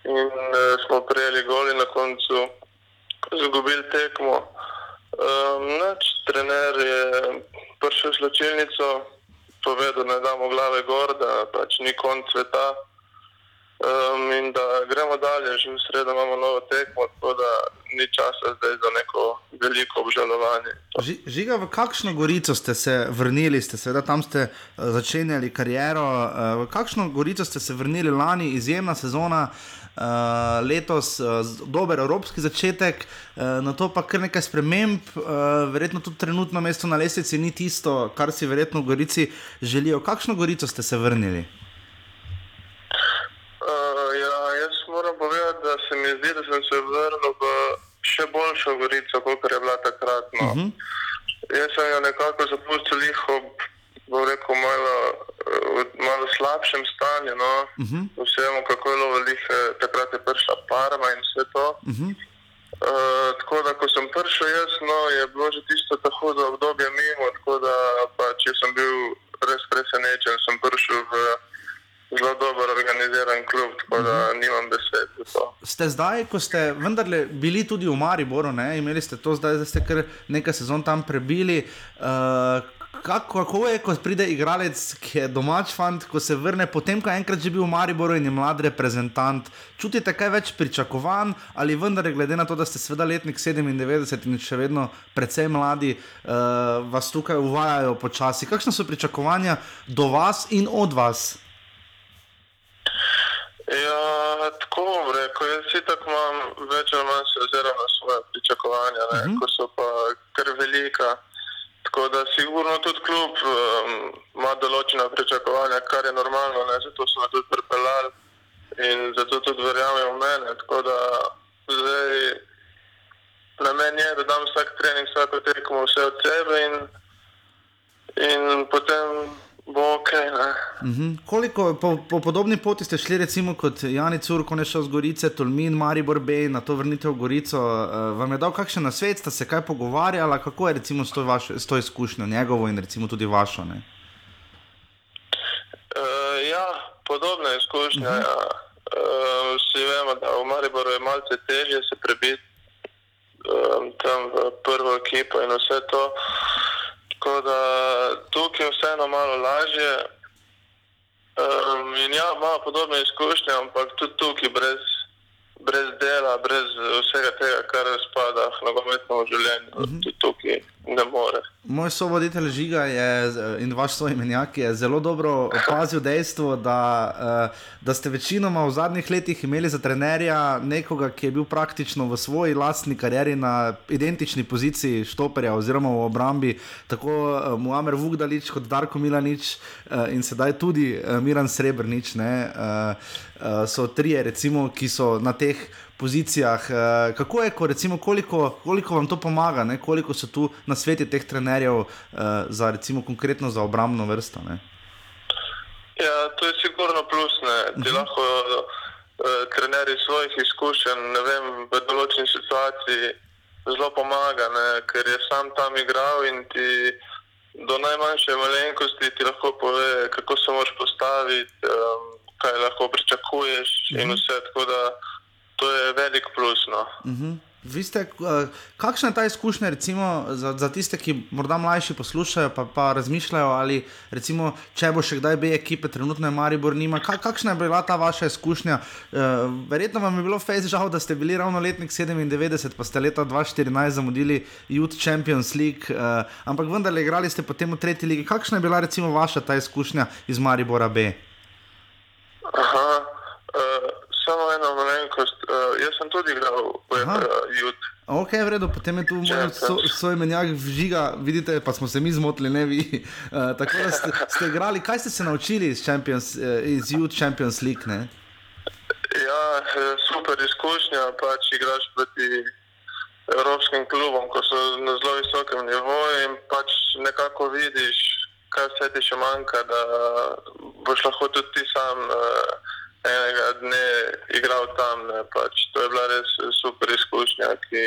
in uh, smo prijeli gol in na koncu izgubili tekmo. Um, nač, trener je prišel v slačilnico, povedal, da ne damo glave gor, da pač ni konc sveta. Um, in da gremo dalje, že v sredo imamo novo tekmo, tako da ni časa zdaj za neko veliko obžalovanje. Ži, žiga, v kakšno gorico ste se vrnili, ste seveda tam ste uh, začenjali kariero. Uh, v kakšno gorico ste se vrnili lani, izjemna sezona, uh, letos uh, dober evropski začetek, uh, na to pa kar nekaj sprememb, uh, verjetno tudi trenutno mesto na lestvici ni tisto, kar si verjetno v Gorici želijo. Kakšno gorico ste se vrnili? Uh, ja, jaz moram povedati, da se mi zdi, da sem se vrnil v še boljšo gorico, kot je bila takrat. No. Uh -huh. Jaz sem jo nekako zapustil ob, bom rekel, malo, uh, malo slabšem stanju. No. Uh -huh. Vsemu, kako je bilo veliko, takrat je prišla Parma in vse to. Uh -huh. Uh, tako da, ko sem prišel, jaz, no, je bilo že tisto tako za obdobje mimo, tako da pač, jaz sem bil res presenečen, sem prišel v zelo dobro organiziran klub, tako da nimam besed za to. Ste zdaj, ko ste vendarle bili tudi v Mariboru, ne? imeli ste to, zdaj, zdaj ste kar nekaj sezon tam prebili. Uh, Kako, kako je, ko pride igralec, ki je domač fant, ko se vrne, potem, ko je enkrat že bil v Mariboru in je mlad reprezentant, čutite kaj več pričakovan, ali vendar, glede na to, da ste sveda letnik 97 in še vedno precej mladi, uh, vas tukaj uvajajo počasi. Kakšne so pričakovanja do vas in od vas? Ja, tako bom rekel. Jaz si tako imam več ali manj se oziram na svoje pričakovanja, uh -huh. ko so pa kar velika. Tako da sigurno tudi klub um, ima določena pričakovanja, kar je normalno, ne? zato so me tudi pripeljali in zato tudi verjamejo v mene. Tako da zdaj na meni je, da dam vsak trening, vsako tekmo vse od sebe in, in potem bo ok. Ne? Uh -huh. Koliko po, po podobni poti ste šli, recimo kot Jani Cur, ko je šel z Gorice, Tolmin, Maribor Bej, na to vrnitev v Gorico. Uh, vam je dal kakšen nasvet, ste se kaj pogovarjali, kako je recimo s to, vašo, s to izkušnjo njegovo in recimo tudi vašo? Ne? Uh, ja, podobna izkušnja. Uh -huh. ja. uh, vsi vemo, da v Mariboru je malce težje se prebiti um, tam v prvo ekipo in vse to. Tako da tukaj je vseeno malo lažje. Um, in ja, ima podobne izkušnje, ampak tudi tukaj brez, brez dela, brez vsega tega, kar spada v nogometno življenje, uh -huh. tudi tukaj ne more. Moj sovoditelj Žiga je, in vaš soimenjak je zelo dobro opazil dejstvo, da, uh, da ste večinoma v zadnjih letih imeli za trenerja nekoga, ki je bil praktično v svoji lastni karieri na identični poziciji štoperja oziroma v obrambi, tako uh, Muamer Vugdalič kot Darko Milanič in sedaj tudi Miran Srebrnič. Ne, so trije, recimo, ki so na teh pozicijah. Uh, kako je, ko, recimo, koliko, koliko vam to pomaga, ne? koliko so tu na svetu teh trenerjev uh, za, recimo, konkretno za obrambno vrsto? Ne? Ja, to je sigurno plus. Ne. Ti uh Mhm. -huh. lahko uh, trenerji svojih izkušenj, ne vem, v določeni situaciji zelo pomaga, ne, ker je sam tam igral in ti do najmanjše malenkosti ti lahko pove, kako se moraš postaviti, um, kaj lahko pričakuješ -huh. in vse. Tako da to je velik plus. No. Uh -huh. Vi ste, uh, kakšna je ta izkušnja, recimo, za, za tiste, ki morda mlajši poslušajo, pa, pa razmišljajo, ali recimo, če bo še kdaj B ekipe, trenutno je Maribor nima. Ka, kakšna je bila ta vaša izkušnja? Uh, verjetno vam je bilo fejs žal, da ste bili ravno letnik 97, pa ste leta 2014 zamudili Youth Champions League, uh, ampak vendarle igrali ste potem v tretji ligi. Kakšna je bila recimo vaša ta izkušnja iz Maribora B? Aha, uh, samo ena malenkost. Uh, jaz sem tudi igral v Aha. uh, Jut. Ok, v redu, potem je tu moj Champions. so, soimenjak vžiga, vidite, pa smo se mi zmotili, ne vi. Uh, tako da ste, ste igrali, kaj ste se naučili iz, Champions, uh, iz Youth Champions League? Ne? Ja, eh, super izkušnja, pač igraš proti evropskim klubom, ko so na zelo visokem nivoju in pač nekako vidiš, kaj vse ti še manjka, da boš lahko tudi ti sam uh, enega dne igral tam. Ne, pač. To je bila res super izkušnja, ki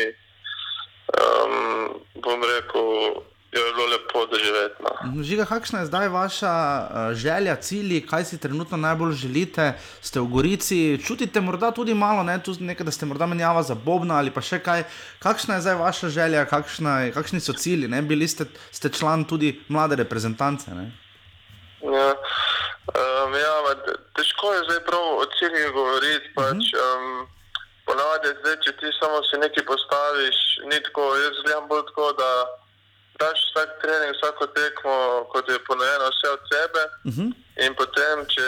um, bom rekel, je bilo lepo doživeti. No. Žiga, kakšna je zdaj vaša uh, želja, cilji, kaj si trenutno najbolj želite? Ste v Gorici, čutite morda tudi malo, ne, tu nekaj, da ste morda menjava za Bobna ali pa še kaj. Kakšna je zdaj vaša želja, kakšna kakšni so cilji? Ne? Bili ste, ste član tudi mlade reprezentance. Ne? Ja, um, ja, težko je zdaj prav o ciljih govoriti. Pač, um, ponavadi, zdaj, če ti samo si nekaj postaviš, ni tako. Jaz gledam bolj tako, da daš vsak trening, vsako tekmo, kot je ponujeno, vse od sebe. Uh -huh. In potem, če,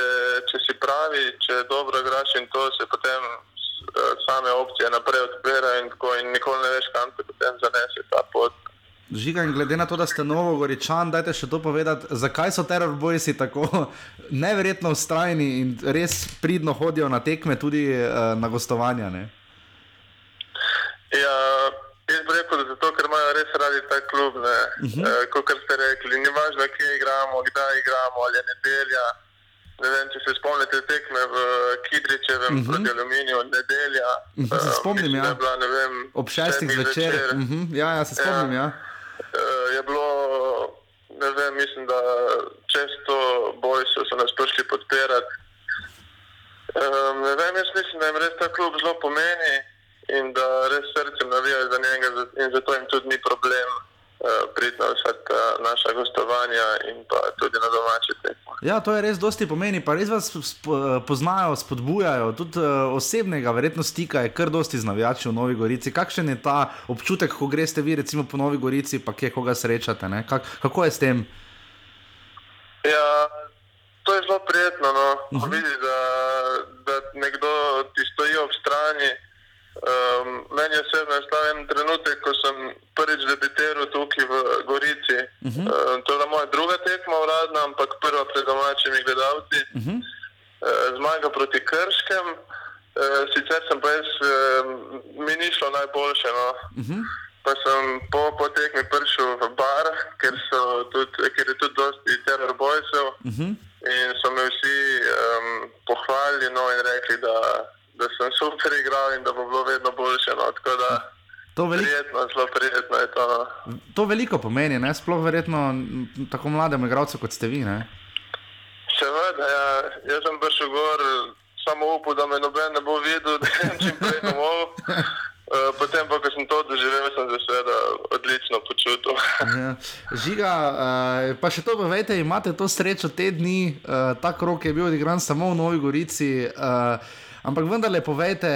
če si pravi, če dobro igraš in to se potem eh, same opcije naprej odpirajo in tako, in nikoli ne veš, kam te potem zanese ta pot. Žiga, in glede na to, da ste novogoričan, dajte še to povedati, zakaj so terorboji tako neverjetno ustrajni in res pridno hodijo na tekme, tudi uh, na gostovanja. Ne? Ja, jaz bi rekel, da zato, ker imajo res radi ta klub. Uh -huh. e, kot ste rekli, ni važno, kje igramo, kdaj igramo, ali je nedelja. Ne vem, če se spomnite tekme v Kidričevem uh -huh. proti Aluminiju, nedelja. Mhm, se eh, spomnim, da ja. Bila, ne vem, Ob šestih zvečer. Uh -huh. Ja, ja, se spomnim. Ja. Eh, je bilo, ne vem, mislim, da često bojcev so nas prišli podpirati. Um, ne vem, jaz mislim, da jim res ta klub zelo pomeni in da res srcem navijajo za njega in zato jim tudi ni problem uh, priti na vsa ta naša gostovanja in pa tudi na domače tekme. Ja, to je res dosti pomeni, pa res vas sp- poznajo, spodbujajo, tudi uh, osebnega, verjetno stika je kar dosti z navijači v Novi Gorici. Kakšen je ta občutek, ko greste vi recimo po Novi Gorici, pa kje koga srečate? ne? Kak, kako je s tem? Ja, to je zelo prijetno, no. uh Mhm. -huh. vidiš, da, da nekdo ti stoji ob strani. Um, meni je osebno nastal en trenutek, ko sem prvič debitiral tukaj v Gorici. Uh -huh. um, to je bila moja druga tekma uradna, ampak prva pred domačimi gledalci. Uh -huh. uh, zmaga proti Krškem. Uh, sicer sem pa jaz, uh, mi ni šlo najboljše. No. Uh -huh. Pa sem po, po tekmi prišel v bar, ker, so tudi, ker je tudi dosti teror bojcev. Uh -huh. In so me vsi um, pohvalili no, in rekli, da, da sem super igral in da bo bilo vedno boljše. No. Tako da To veliko, prijetno, prijetno je to. No. to veliko pomeni, ne? sploh verjetno tako mlademu igralcu kot ste vi. Ne? Seveda, ja, jaz sem prišel gor, samo upal, da me noben ne bo videl, da grem čim prej domov. Uh, potem, pa, ko sem to doživel, sem se seveda odlično počutil. Ja. Žiga, uh, pa še to povejte, imate to srečo te dni, uh, ta krok je bil odigran samo v Novi Gorici. Uh, ampak vendarle povejte,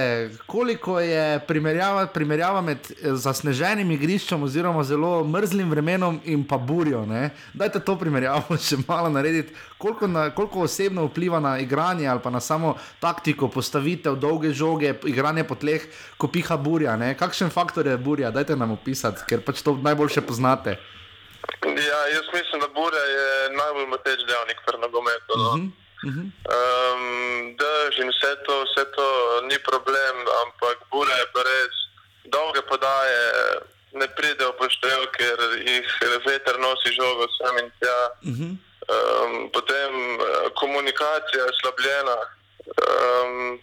koliko je primerjava, primerjava med eh, zasneženim igriščem oziroma zelo mrzlim vremenom in pa burjo. Ne? Dajte to primerjavo še malo narediti, koliko, na, koliko osebno vpliva na igranje ali pa na samo taktiko, postavitev, dolge žoge, igranje po tleh, ko piha burja. Ne? Kakšen faktor je burja? Dajte nam opisati, ker pač to najboljše poznate. Ja, jaz mislim, da burja je najbolj moteč dejavnik pri nogometu. No. Uh -huh. Uh -huh. um, Dež in vse to, vse to ni problem, ampak bure je pa res dolge podaje. Ne pride v poštev, ker jih veter nosi žogo sem in tja. Uh -huh. um, potem eh, komunikacija je slabljena. Um,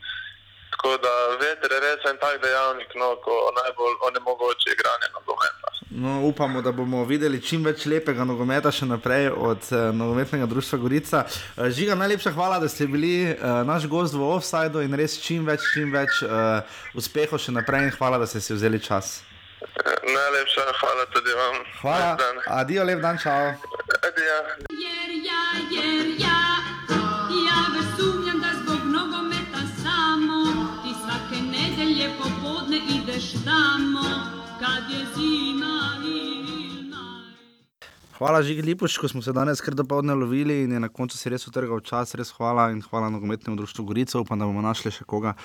tako da veter je res en tak dejavnik, no, ko najbolj onemogoče igranje nogometa. No, upamo, da bomo videli čim več lepega nogometa še naprej od uh, nogometnega društva Gorica. Uh, Žiga, najlepša hvala, da ste bili uh, naš gost v Offsideu in res čim več, čim več uh, uspehov še naprej in hvala, da ste si vzeli čas. Najlepša hvala tudi vam. Hvala. Adijo, lep dan, čau. Adijo. Jer ja, jer ja, ja već sumnjam da zbog nogometa samo ti svake nedelje popodne ideš tamo kad Hvala, Žigi Lipoš, ko smo se danes kar dopoledne lovili in je na koncu si res utrgal čas. Res hvala in hvala nogometnemu društvu Gorica. Upam, da bomo našli še koga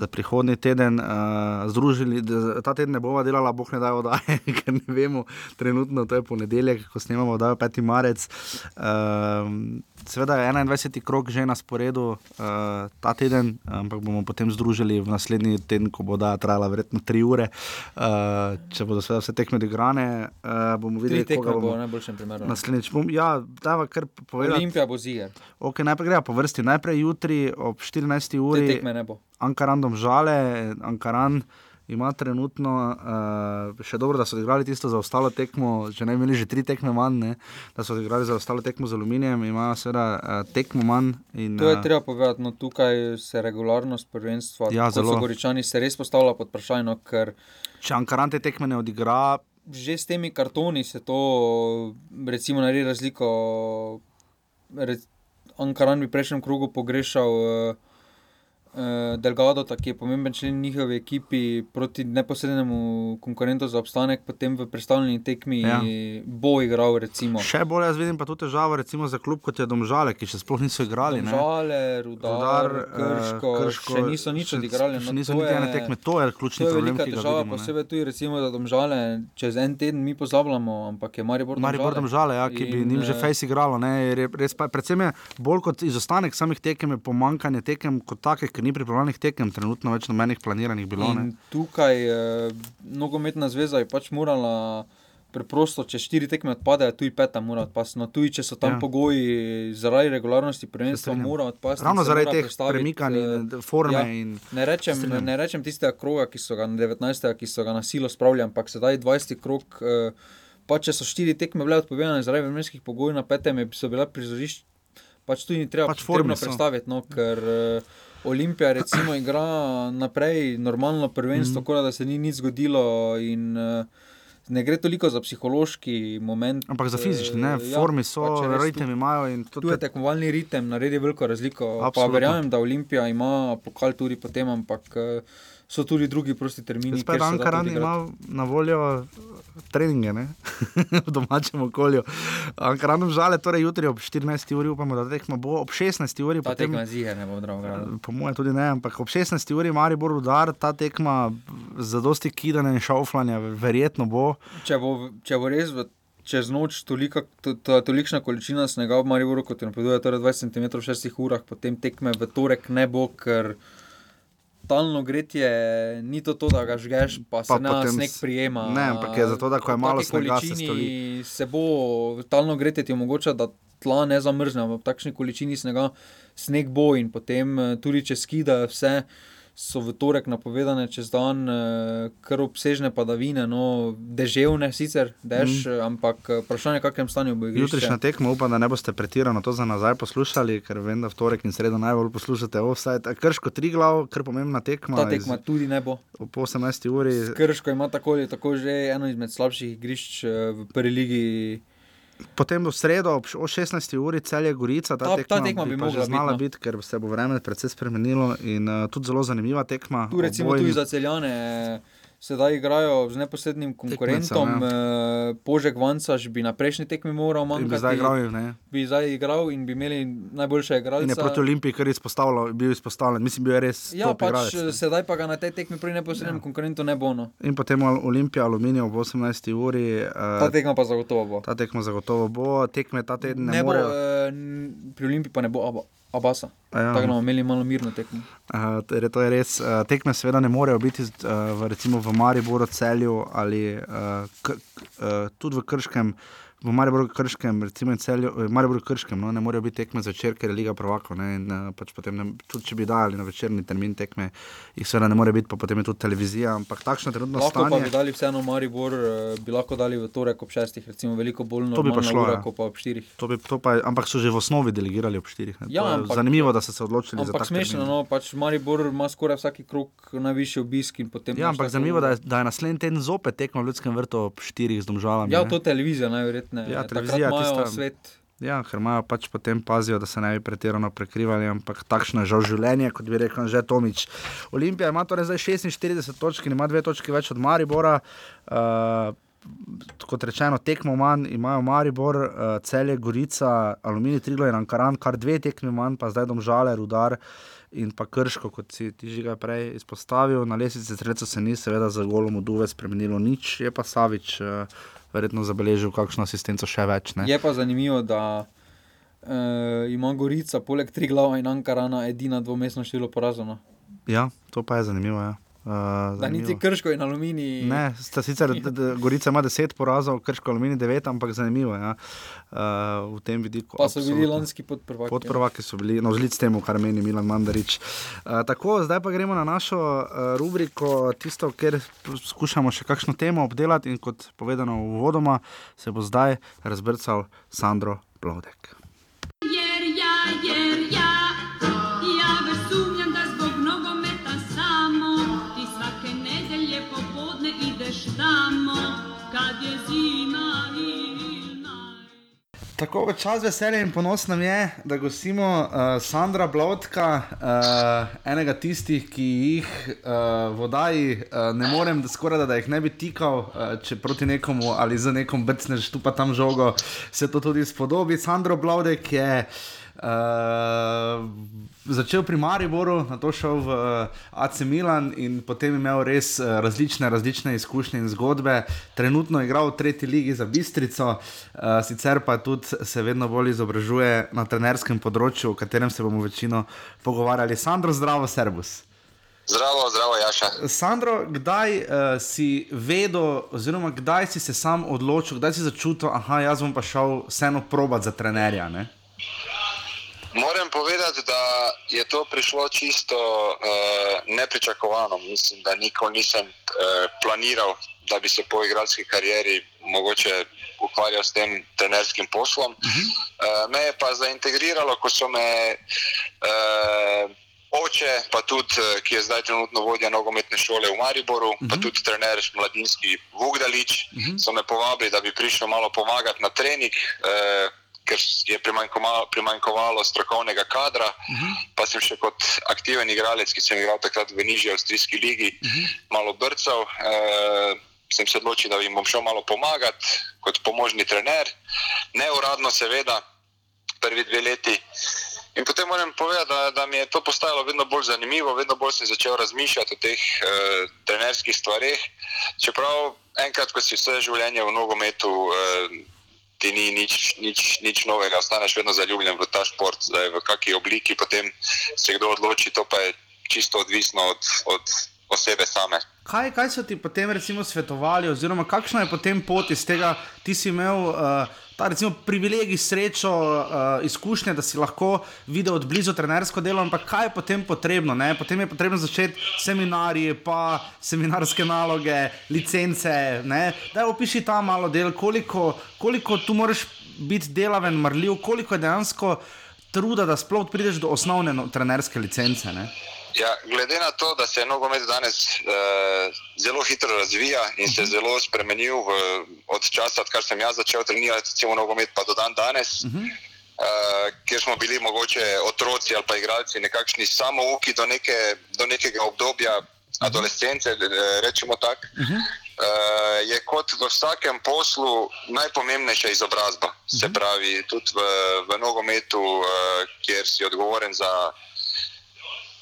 za prihodnji teden. Uh, združili, ta teden ne bova delala, boh ne da oddaje, ker ne vemo, trenutno to je ponedeljek, ko snemamo oddajo 5. marec. Uh, Seveda je 21. krok že na sporedu uh, ta teden, ampak bomo potem združili v naslednji teden, ko bo da trajala verjetno 3 ure. Uh, če bodo vse tekme odigrane, uh, bomo videli, kako bomo v najboljšem primeru. Naslednjič bom, ja, dava kar povedati. Olimpija bo ziger. Okay, najprej gremo po vrsti. Najprej jutri ob 14. uri. Te tekme ne bo. Ankaran dom žale, Ankaran ima trenutno uh, še dobro, da so odigrali tisto za ostalo tekmo, če ne imeli že tri tekme manj, ne, da so odigrali za ostalo tekmo z aluminijem, imajo seveda uh, tekmo manj. In, To je uh, treba povedati, no tukaj se regularnost prvenstva, Ja, zelo. Goričani, se res postavlja pod vprašanje, no, ker če Ankaran te tekme ne odigra, že s temi kartoni se to, recimo, naredi razliko. Re, Ankaran bi prejšnjem krogu pogrešal uh, Delgado, ki je pomemben člen njihove ekipi proti neposrednemu konkurentu za obstanek, potem v predstavljeni tekmi Ja. bo igral. Recimo. še bolj jaz vidim pa tu težavo, recimo za klub kot je Domžale, ki še sploh niso igrali. ne. Žale, rudar, Rudar, eh, krško, krško, še niso nič še- odigrali. Še no, niso to niti ene je- tekme, to je ključni To je problem, velika ki ga težava, vidimo. posebej tudi recimo za domžale. Čez en teden mi pozabljamo, ampak je Maribor domžale. Maribor Domžale, ja, ki bi In, njim že eh, fejs igralo. Ne, je res pa, predvsem je bolj kot izostanek samih tekem, je pomankanje tekem kot takih, ker ni pripravljenih tekem, trenutno več nobenih planiranih bilo. Ne. In tukaj eh, nogometna zveza je pač morala. Preprosto, če štiri tekme odpadejo, tudi peta mora odpasti. No, tudi če so tam Ja. pogoji zaradi regularnosti prvenstva, mora odpasti. Ravno zaradi teh premikanj eh, forme. ja. In, Ne rečem, strinjam. ne rečem tistega kroga, ki so ga na 19. ki so ga na silo spravili, ampak sedaj 20. krog. Eh, pa če so štiri tekme bile odpovedane zaradi vremenskih pogojev, na petem je- so bila prizorišča, pač tudi treba Pač potrebno predstaviti, no, ker eh, Olimpija recimo igra naprej normalno prvenstvo, mm. da se ni nič zgodilo in eh, ne gre toliko za psihološki moment. ampak za fizični, eh, ne, ja, formi so, pač ritem imajo in to Tu je tekmovalni ritem, naredi veliko razliko. Pa Absolutno. verjamem, da Olimpija ima pokal tudi potem, ampak eh, so tudi drugi prosti termini. To Ankaran ima na voljo treninge ne? v domačem okolju. Ankaranom žale, torej jutri ob 14. uri, upamo, da tekma bo ob 16. uri. Ta potem- tekma zihe, ne bom drago. Po mojem tudi ne, ampak ob 16. uri Maribor udar, ta tekma za dosti kidanja in šauflanja, verjetno bo. Če bo, če bo res v, čez noč tolika, to, to, tolikšna količina snega v Mariboru, kot je napoveduje, torej 20 cm v 6 urah, potem tekme v torek ne bo, ker talno gretje ni to, to da ga žgeš, pa se Pa pa potem na sneg prijema. ne, ampak je zato, da ko je malo snega, se stoli. Se bo talno gretje ti omogoča, da tla ne zamrzne, ampak v takšni količini snega sneg bo in potem eh, tudi če skida vse. So v torek napovedane čez dan eh, kar obsežne padavine, no, deževne sicer, dež, mm. ampak eh, vprašanje, v kakšnem stanju bo igrišče. Jutrišnja tekma, upam, da ne boste pretirano to za nazaj poslušali, ker vem, da v torek in sredo najbolj poslušate offside. Krško tri glav, kar pomembna tekma. Ta tekma tudi ne bo. Ob 18. uri. Krško ima tako ali tako že eno izmed slabših igrišč v prvi ligi. Potem v sredo ob š- o 16. uri celje Gorica. Ta, Ta- tekma, ta tekma bi pa že znala biti, biti, ker se bo vreme precej spremenilo in uh, tudi zelo zanimiva tekma. Tu recimo Obojni- tudi za celjane. Sedaj igrajo z neposrednim konkurentom, Tekmecem, ja. Požek Vancaš bi na prejšnji tekmi moral In bi manjkati. zdaj igral, ne? bi zdaj igral in bi imeli najboljše igralce. In je proti Olimpiji kar izpostavljal, bil izpostavljen. Mislim, bil je res. Ja, pač igralec, ne. sedaj pa ga na tej tekmi pri neposrednem ja. konkurentu ne bo. No. In potem Ol- Olimpija, Aluminij ob 18. uri. Ta Uh, tekma pa zagotovo bo. ta tekma zagotovo bo, tekme ta teden ne, Ne bo, morejo. eh, n- pri Olimpiji pa ne bo abo. Abasa. Ja. Tako da bomo imeli malo mirno tekmo. Uh, torej, to je res. Uh, tekme seveda ne morejo biti uh, v, recimo v Mariboru, Celju ali uh, k, uh, tudi v Krškem. V Mariboru, Krškem, recimo celju, v Mariboru, Krškem, no, ne morejo biti tekme zvečer, ker je Liga Prvaka. Uh, pač potem, ne, tudi če bi dali na večerni termin tekme, jih seveda ne more biti, pa potem je tudi televizija. Ampak takšno trenutno Lahko pa stanje. bi dali vseeno Maribor, eh, bi lahko dali v torek ob šestih, recimo veliko bolj To bi pa šlo, ura, ja. pa ob štirih. To bi, to pa, ampak so že v osnovi delegirali ob štirih. ne. Ja, To ampak- zanimivo, da so se odločili za Ampak tak smešno, no, pač Maribor ima skoraj vsaki krok najvišji obisk in potem. Ja, ampak zanimivo, da je, da je naslednji teden zopet tekmo v Ljudskem vrtu ob štirih z domžalami. Ja, ne. to televizija najverjetneje. Ja, Takrat televizija imajo tista- svet. Ja, ker imajo pač potem pazijo, da se ne bi pretirano prekrivali, ampak takšno je žal življenje, kot bi rekel že Tomič. Olimpija ima torej zdaj 46 točk in ima dve točki več od Maribora. Uh, kot rečeno, tekmo manj imajo Maribor, uh, Celje, Gorica, Aluminij, Triglo in Ankaran, kar dve tekmi manj, pa zdaj domžale, rudar. In pa krško, kot si ti že prej izpostavil, na sredstva se ni, seveda, za golom Uduve spremenilo nič, je pa Savič uh, verjetno zabeležil kakšno asistenco še več. Ne? Je pa zanimivo, da uh, ima Gorica poleg tri glava in Ankarana edina dvomestna število porazov. no. Ja, to pa je zanimivo. Ja. Uh, Da niti zanimivo. Krško in Aluminij. Ne, sta sicer Gorica ima 10 porazov, Krško Aluminij 9, ampak zanimivo je ja. uh, v tem vidiku. Pa so bili absolutno. lanski podprvaki. Podprvaki so bili, no, zlic temu, kar meni Milan Mandarič. Uh, tako, zdaj pa gremo na našo uh, rubriko, tisto, kjer skušamo še kakšno temo obdelati. In kot povedano uvodoma, se bo zdaj razbrcal Sandro Plodek. Tako v čas veselja in ponos nam je, da gostimo uh, Sandra Blodka, uh, enega tistih, ki jih uh, v vodaji uh, ne morem, da skoraj da, da jih ne bi tikal, uh, če proti nekomu ali za nekom brcneš tu pa tam žogo, se to tudi spodobi. Sandro Blodek je. Uh, začel pri Mariboru, na to šel v uh, AC Milan in potem imel res uh, različne, različne izkušnje in zgodbe. Trenutno je igral v tretji ligi za Bistrico, uh, sicer pa tudi se vedno bolj izobražuje na trenerskem področju, o katerem se bomo večino pogovarjali. Sandro, zdravo, servus. Zdravo, zdravo, Jaša. Sandro, kdaj uh, si vedel, oziroma kdaj si se sam odločil, kdaj si začutil, da jaz bom pa šel vseeno probat za trenerja? Ne? Moram povedati, da je to prišlo čisto uh, nepričakovano. Mislim, da nikoli nisem uh, planiral, da bi se po igralski karieri mogoče ukvarjal s tem trenerskim poslom. Uh -huh. uh, me je pa zaintegriralo, ko so me. Uh, Oče, pa tudi, ki je zdaj trenutno vodja nogometne šole v Mariboru, uh -huh. pa tudi trener mladinski Vugdalič, uh -huh. so me povabili, da bi prišel malo pomagati na trening, eh, ker je primanjkovalo, primanjkovalo strokovnega kadra. Uh -huh. Pa sem še kot aktiven igralec, ki sem igral takrat v nižji avstrijski ligi, uh -huh. malo brcal. Eh, sem se odločil, da jim bom šel malo pomagati kot pomožni trener, neuradno, seveda, prvi dve leti. In potem moram povedati, da, da mi je to postajalo vedno bolj zanimivo, vedno bolj sem začel razmišljati o teh uh, trenerskih stvareh. Čeprav enkrat, ko si vse življenje v nogometu, uh, ti ni nič, nič, nič novega, ostaneš vedno zaljubljen v ta šport, zdaj v kakšni obliki potem se kdo odloči, to pa je čisto odvisno od, od osebe same. Kaj, kaj so ti potem recimo svetovali, oziroma kakšna je potem pot iz tega, ti si imel uh, ta recimo privilegij, srečo, uh, izkušnje, da si lahko videl od blizu trenersko delo, ampak kaj je potem potrebno? Ne? Potem je potrebno začeti seminarije, pa seminarske naloge, licence. Ne? Daj opiši ta malo del, koliko, koliko tu moraš biti delaven, marljiv, koliko je dejansko truda, da sploh prideš do osnovne no, trenerske licence. Ne? Ja, glede na to, da se nogomet danes uh, zelo hitro razvija in se zelo spremenil v, od časa, odkar sem jaz začel trenirati, recimo nogomet, pa do dan danes, uh -huh. uh, kjer smo bili mogoče otroci ali pa igralci, nekakšni samouki do, neke, do nekega obdobja adolescence, eh, rečemo tako. Uh -huh. Uh, je kot v vsakem poslu najpomembnejša izobrazba. Uh -huh. Se pravi, tudi v, v nogometu, uh, kjer si odgovoren za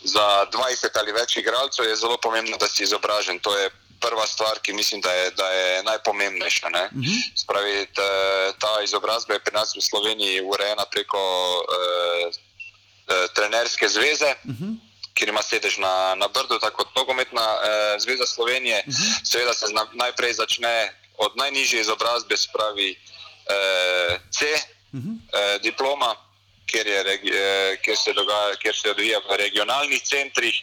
za 20 ali več igralcev je zelo pomembno, da si izobražen. To je prva stvar, ki mislim, da je, da je najpomembnejša. Uh -huh. Spravi, ta, ta izobrazba je pri nas v Sloveniji urejena preko eh, eh, trenerske zveze. Uh -huh. Ker ima sedež na, na Brdu, tako kot nogometna eh, zveza Slovenije. Uh -huh. Seveda se zna, najprej začne od najnižje izobrazbe, spravi eh, C, uh -huh. eh, diploma, kjer, je, eh, kjer, se dogaja, kjer se odvija v regionalnih centrih.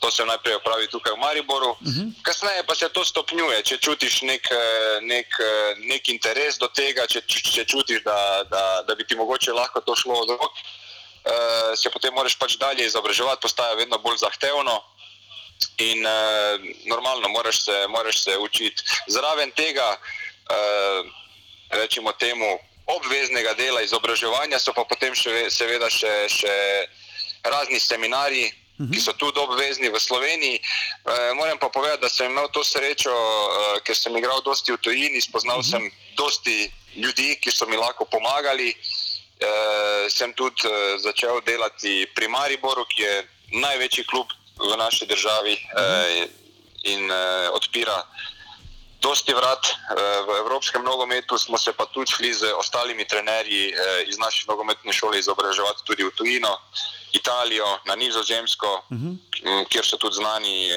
To se najprej opravi tukaj v Mariboru, uh -huh. kasneje pa se to stopnjuje. Če čutiš nek, eh, nek, eh, nek interes do tega, če, če čutiš, da, da, da bi ti mogoče lahko to šlo od rok, eh, se potem moraš pač dalje izobraževati, postaja vedno bolj zahtevno. In eh, normalno, moraš se, moraš se učiti. Zraven tega, eh, rečemo temu, obveznega dela izobraževanja, so pa potem še, seveda še, še razni seminarji, ki so tudi obvezni v Sloveniji. E, moram pa povedati, da sem imel to srečo, e, ker sem igral dosti v tujini, spoznal sem dosti ljudi, ki so mi lahko pomagali. E, sem tudi e, začel delati pri Mariboru, ki je največji klub v naši državi e, in e, odpira. Dosti vrat v evropskem nogometu, smo se pa tudi šli z ostalimi trenerji iz naše nogometne šole izobraževati tudi v tujino. Italijo, na Nizozemsko, uh -huh. kjer so tudi znani eh,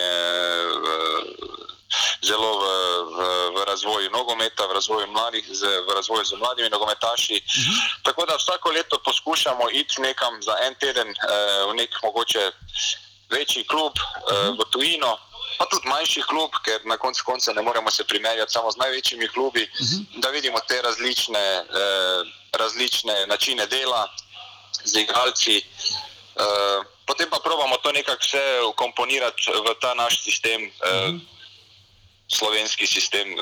zelo v, v, v razvoju nogometa, v razvoju mladih, z, v razvoju z mladimi nogometaši. Uh -huh. Tako da vsako leto poskušamo iti nekam za en teden eh, v nek mogoče večji klub uh -huh. v tujino. Pa tudi manjši klub, ker na koncu konca ne moremo se primerjati samo z največjimi klubi, uh -huh. da vidimo te različne, eh, različne načine dela z igralci. Uh, potem pa pravimo to nekako vse ukomponirati v ta naš sistem, uh, uh -huh. slovenski sistem uh,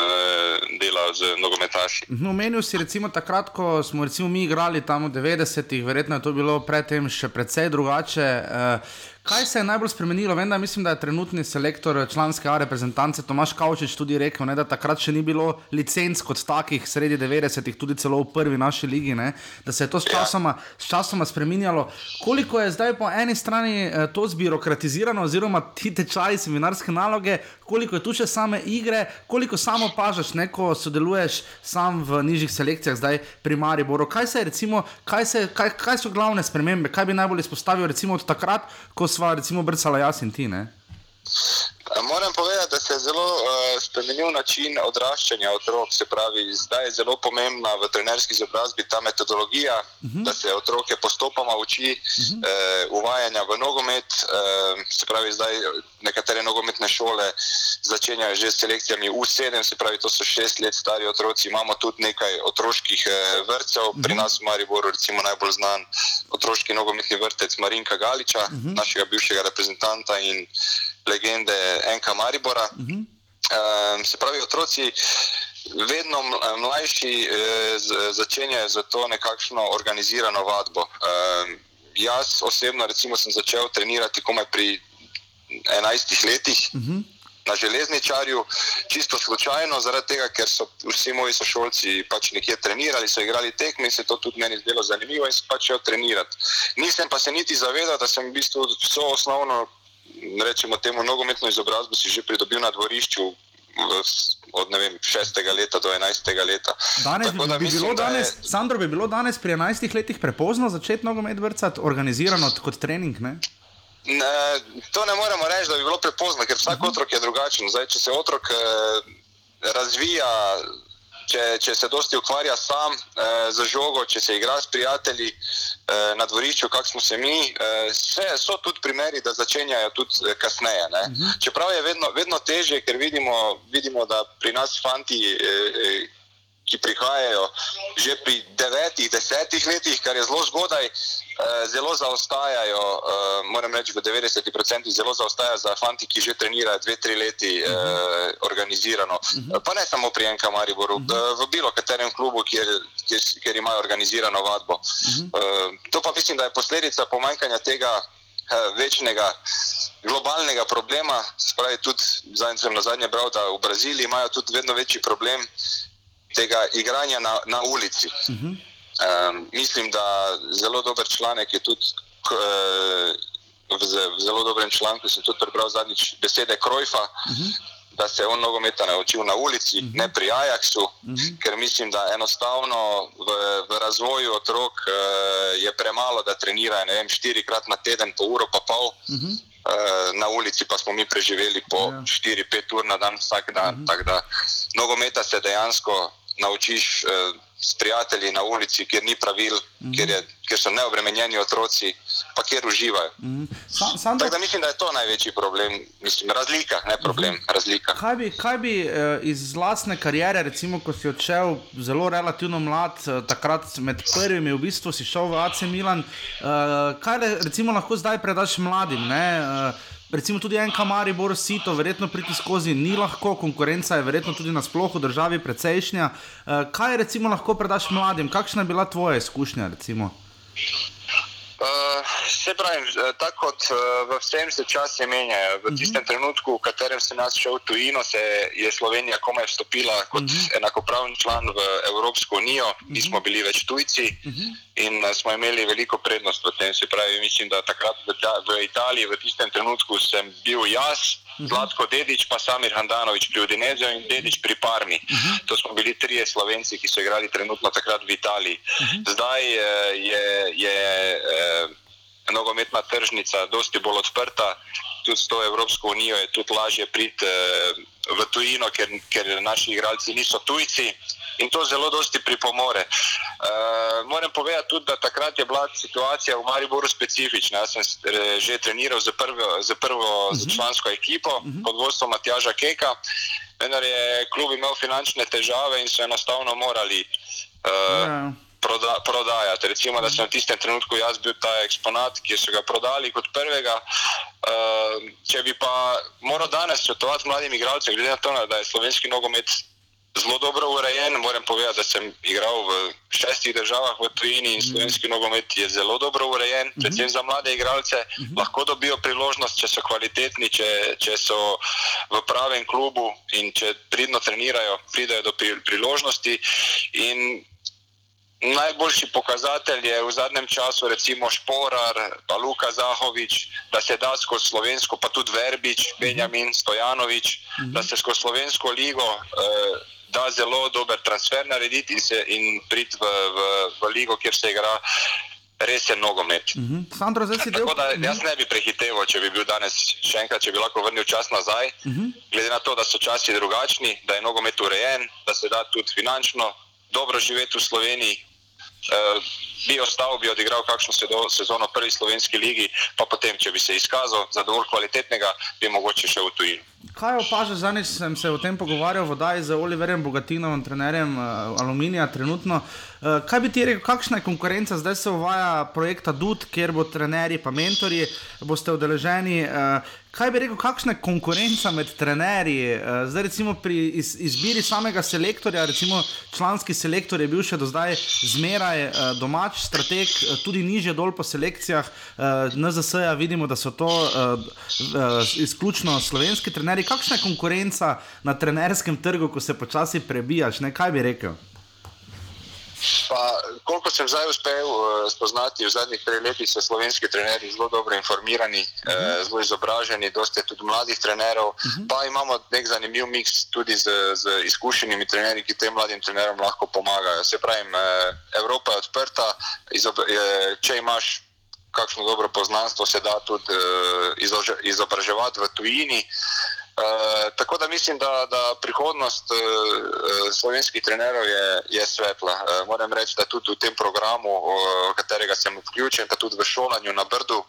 dela z nogometaši. No, omenil si recimo takrat, ko smo recimo mi igrali tam v 90-ih, verjetno je to bilo predtem še precej drugače. Uh, Kaj se je najbolj spremenilo? Vem, da, mislim, da je trenutni selektor članske A reprezentance Tomaš Kavčič tudi rekel, ne, da takrat še ni bilo licenc kot takih sredi 90-ih, tudi celo v prvi naši ligi, ne, da se je to s časoma, s časoma spremenjalo. Koliko je zdaj po eni strani eh, to zbirokratizirano, oziroma ti tečaji, seminarske naloge, koliko je tu še same igre, koliko samo pažaš, ne, ko sodeluješ sam v nižjih selekcijah, zdaj pri Mariboru. Kaj, se recimo, kaj, se, kaj, kaj so glavne spremembe, kaj bi najbolj izpostavil recimo od takrat, ko sva recimo brcala jaz in ti, ne? Moram povedati, da se je zelo uh, spremenil način odraščanja otrok. Se pravi, zdaj je zelo pomembna v trenerski izobrazbi ta metodologija, uh -huh. da se otroke postopoma uči uh -huh. uh, uvajanja v nogomet. Uh, se pravi, zdaj nekatere nogometne šole začenjajo že s selekcijami U7, se pravi, to so šest let stari otroci. Imamo tudi nekaj otroških uh, vrtcev, uh -huh. pri nas v Mariboru, recimo najbolj znan otroški nogometni vrtec Marinka Galiča, uh -huh. našega bivšega reprezentanta in legende Enka Maribora. Uh -huh. uh, se pravi, otroci vedno mlajši uh, začenjajo za to nekakšno organizirano vadbo. Uh, jaz osebno, recimo, sem začel trenirati komaj pri 11 letih. Uh -huh. Na železničarju, čisto slučajno, zaradi tega, ker so vsi moji sošolci pač nekje trenirali, so igrali tekme in se to tudi meni zdelo zanimivo in sem pač šel trenirati. Nisem pa se niti zavedal, da sem v bistvu vso osnovno rečemo temu nogometno izobrazbo si že pridobil na dvorišču od vem, 6. leta do 11. leta. Danes Tako, bi, bi mislim, bilo danes, je... Sandro, bi bilo danes pri 11 letih prepozno začeti nogomet vrcati, organizirano kot trening? Ne? Ne, to ne moremo reči, da bi bilo prepozno, ker vsak otrok je drugačen. Zdaj, če se otrok eh, razvija če, če se dosti ukvarja sam eh, z žogo, če se igra s prijatelji eh, na dvorišču, kak smo se mi, eh, se, so tudi primeri, da začenjajo tudi eh, kasneje. Uh mhm. -huh. Čeprav je vedno, vedno težje, ker vidimo, vidimo, da pri nas fanti. Eh, eh, Ki prihajajo že pri devetih, desetih letih, kar je zelo zgodaj, Eh, zelo zaostajajo, uh, moram reči, v 90% zelo zaostajajo za fanti, ki že trenirajo dve, tri leti uh, organizirano. Uh, pa ne samo pri Enka Mariboru, uh, v bilo katerem klubu, kjer, kjer, kjer imajo organizirano vadbo. Uh, to pa mislim, da je posledica pomanjkanja tega uh, večnega globalnega problema. Spravi tudi, zadnji sem na zadnje bral, da v Braziliji imajo tudi vedno večji problem tega igranja na, na ulici. Uh -huh. Um, mislim, da zelo dober članek je tudi. Uh, V zelo dobrem članku sem tudi prebral zadnjič besede Krojfa, uh -huh. da se je on nogometa naučil na ulici, uh -huh. ne pri Ajaxu, uh -huh. ker mislim, da enostavno v, v razvoju otrok uh, je premalo, da trenirajo vem, štirikrat na teden, po uro pa pol. Uh -huh. uh, na ulici pa smo mi preživeli po 4-5 ja. ur na dan, vsak dan. Uh -huh. Tako da nogometa se dejansko naučiš. Uh, s prijatelji na ulici, kjer ni pravil, mm -hmm. kjer, je, kjer so neobremenjeni otroci, pa kjer uživajo. Mm -hmm. Sam, Tako da mislim, da je to največji problem, mislim, razlika, ne problem, mm -hmm. razlika. Kaj bi, kaj bi eh, iz vlastne kariere, recimo, ko si odšel zelo relativno mlad, eh, takrat med prvimi, v bistvu si šel v AC Milan, eh, kaj recimo, lahko zdaj predaš mladim? Ne, eh, recimo tudi en kamari, bor sito, verjetno priti skozi ni lahko, konkurenca je verjetno tudi na splošno v državi precejšnja. Uh, kaj recimo lahko predaš mladim, kakšna je bila tvoja izkušnja? Recimo? Uh, se pravi, eh, tako kot uh, v vsem se časi menjajo. V uh mhm. tistem trenutku, v katerem sem jaz šel v tujino, se je Slovenija komaj vstopila kot uh mhm. -huh. enakopravni član v Evropsko unijo, nismo uh -huh. bili več tujci uh mhm. -huh. in uh, smo imeli veliko prednost v tem. Se pravi, mislim, da takrat v, v Italiji, v tistem trenutku sem bil jaz. Zlatko Dedič, pa Samir Handanovič pri Udineziju in Dedič pri Parmi. Uh -huh. To smo bili trije slovenci, ki so igrali trenutno takrat v Italiji. Uh -huh. Zdaj eh, je, je eh, nogometna tržnica dosti bolj odprta, tudi s to Evropsko unijo je tudi lažje priti eh, v tujino, ker, ker naši igralci niso tujci in to zelo dosti pripomore. Uh, moram povedati tudi, da takrat je bila situacija v Mariboru specifična. Jaz sem že treniral za prvo, za prvo uh -huh. člansko ekipo uh -huh. pod vodstvom Matjaža Keka, vendar je klub imel finančne težave in so enostavno morali uh, yeah. proda, prodajati. Recimo, da sem v tistem trenutku jaz bil ta eksponat, ki so ga prodali kot prvega. Uh, če bi pa moral danes svetovati mladim igralcem, glede na to, da je slovenski nogomet zelo dobro urejen. Moram povedati, da sem igral v šestih državah v tujini in mhm. slovenski nogomet je zelo dobro urejen, mhm. predvsem za mlade igralce. Mhm. Lahko dobijo priložnost, če so kvalitetni, če, če so v pravem klubu in če pridno trenirajo, pridajo do priložnosti. In Najboljši pokazatelj je v zadnjem času, recimo Šporar, pa Luka Zahovič, da se da skozi slovensko, pa tudi Verbič, Benjamin Stojanovič, da se skozi slovensko ligo. Eh, da zelo dober transfer narediti in, in priti v, v, v ligo, kjer se igra resen nogomet. Mhm. -huh. Sandro, zdaj si del... da, jaz ne bi prehiteval, če bi bil danes še enkrat, če bi lahko vrnil čas nazaj. Mhm. -huh. Glede na to, da so časi drugačni, da je nogomet urejen, da se da tudi finančno dobro živeti v Sloveniji. Uh, bi ostal, bi odigral kakšno sezono v prvi slovenski ligi, pa potem, če bi se izkazal za dovolj kvalitetnega, bi mogoče še v tujini. Kaj opažaš, zadnjič sem se o tem pogovarjal v Dajni z Oliverjem Bogatinom, trenerjem uh, Aluminija trenutno. Uh, kaj bi ti rekel, kakšna je konkurenca? Zdaj se uvaja projekt DUT, kjer bo trenerji pa mentori, boste udeleženi. Uh, kaj bi rekel, kakšna je konkurenca med trenerji? Uh, zdaj recimo pri iz, izbiri samega selektorja, recimo članski selektor je bil še do zdaj zmeraj uh, domač strateg, uh, tudi niže dol po selekcijah NZS-ja vidimo, da so to izključno slovenski trenerji kakšna je konkurenca na trenerskem trgu, ko se počasi prebijaš? Ne? Kaj bi rekel? Pa, koliko sem zdaj uspel uh, spoznati, v zadnjih treh letih so slovenski trenerji zelo dobro informirani, uh -huh. uh, zelo izobraženi, dosti tudi mladih trenerov. Uh -huh. Pa imamo nek zanimiv miks tudi z, z izkušenimi trenerji, ki tem mladim trenerom lahko pomagajo. Se pravi, uh, Evropa je odprta, izob, če imaš kakšno dobro poznanstvo, se da tudi uh, izobraževati v tujini. Uh, tako da mislim, da, da prihodnost uh, slovenskih trenerov je, je svetla. Uh, moram reči, da tudi v tem programu, v katerega sem vključen, pa tudi v šolanju na Brdu uh,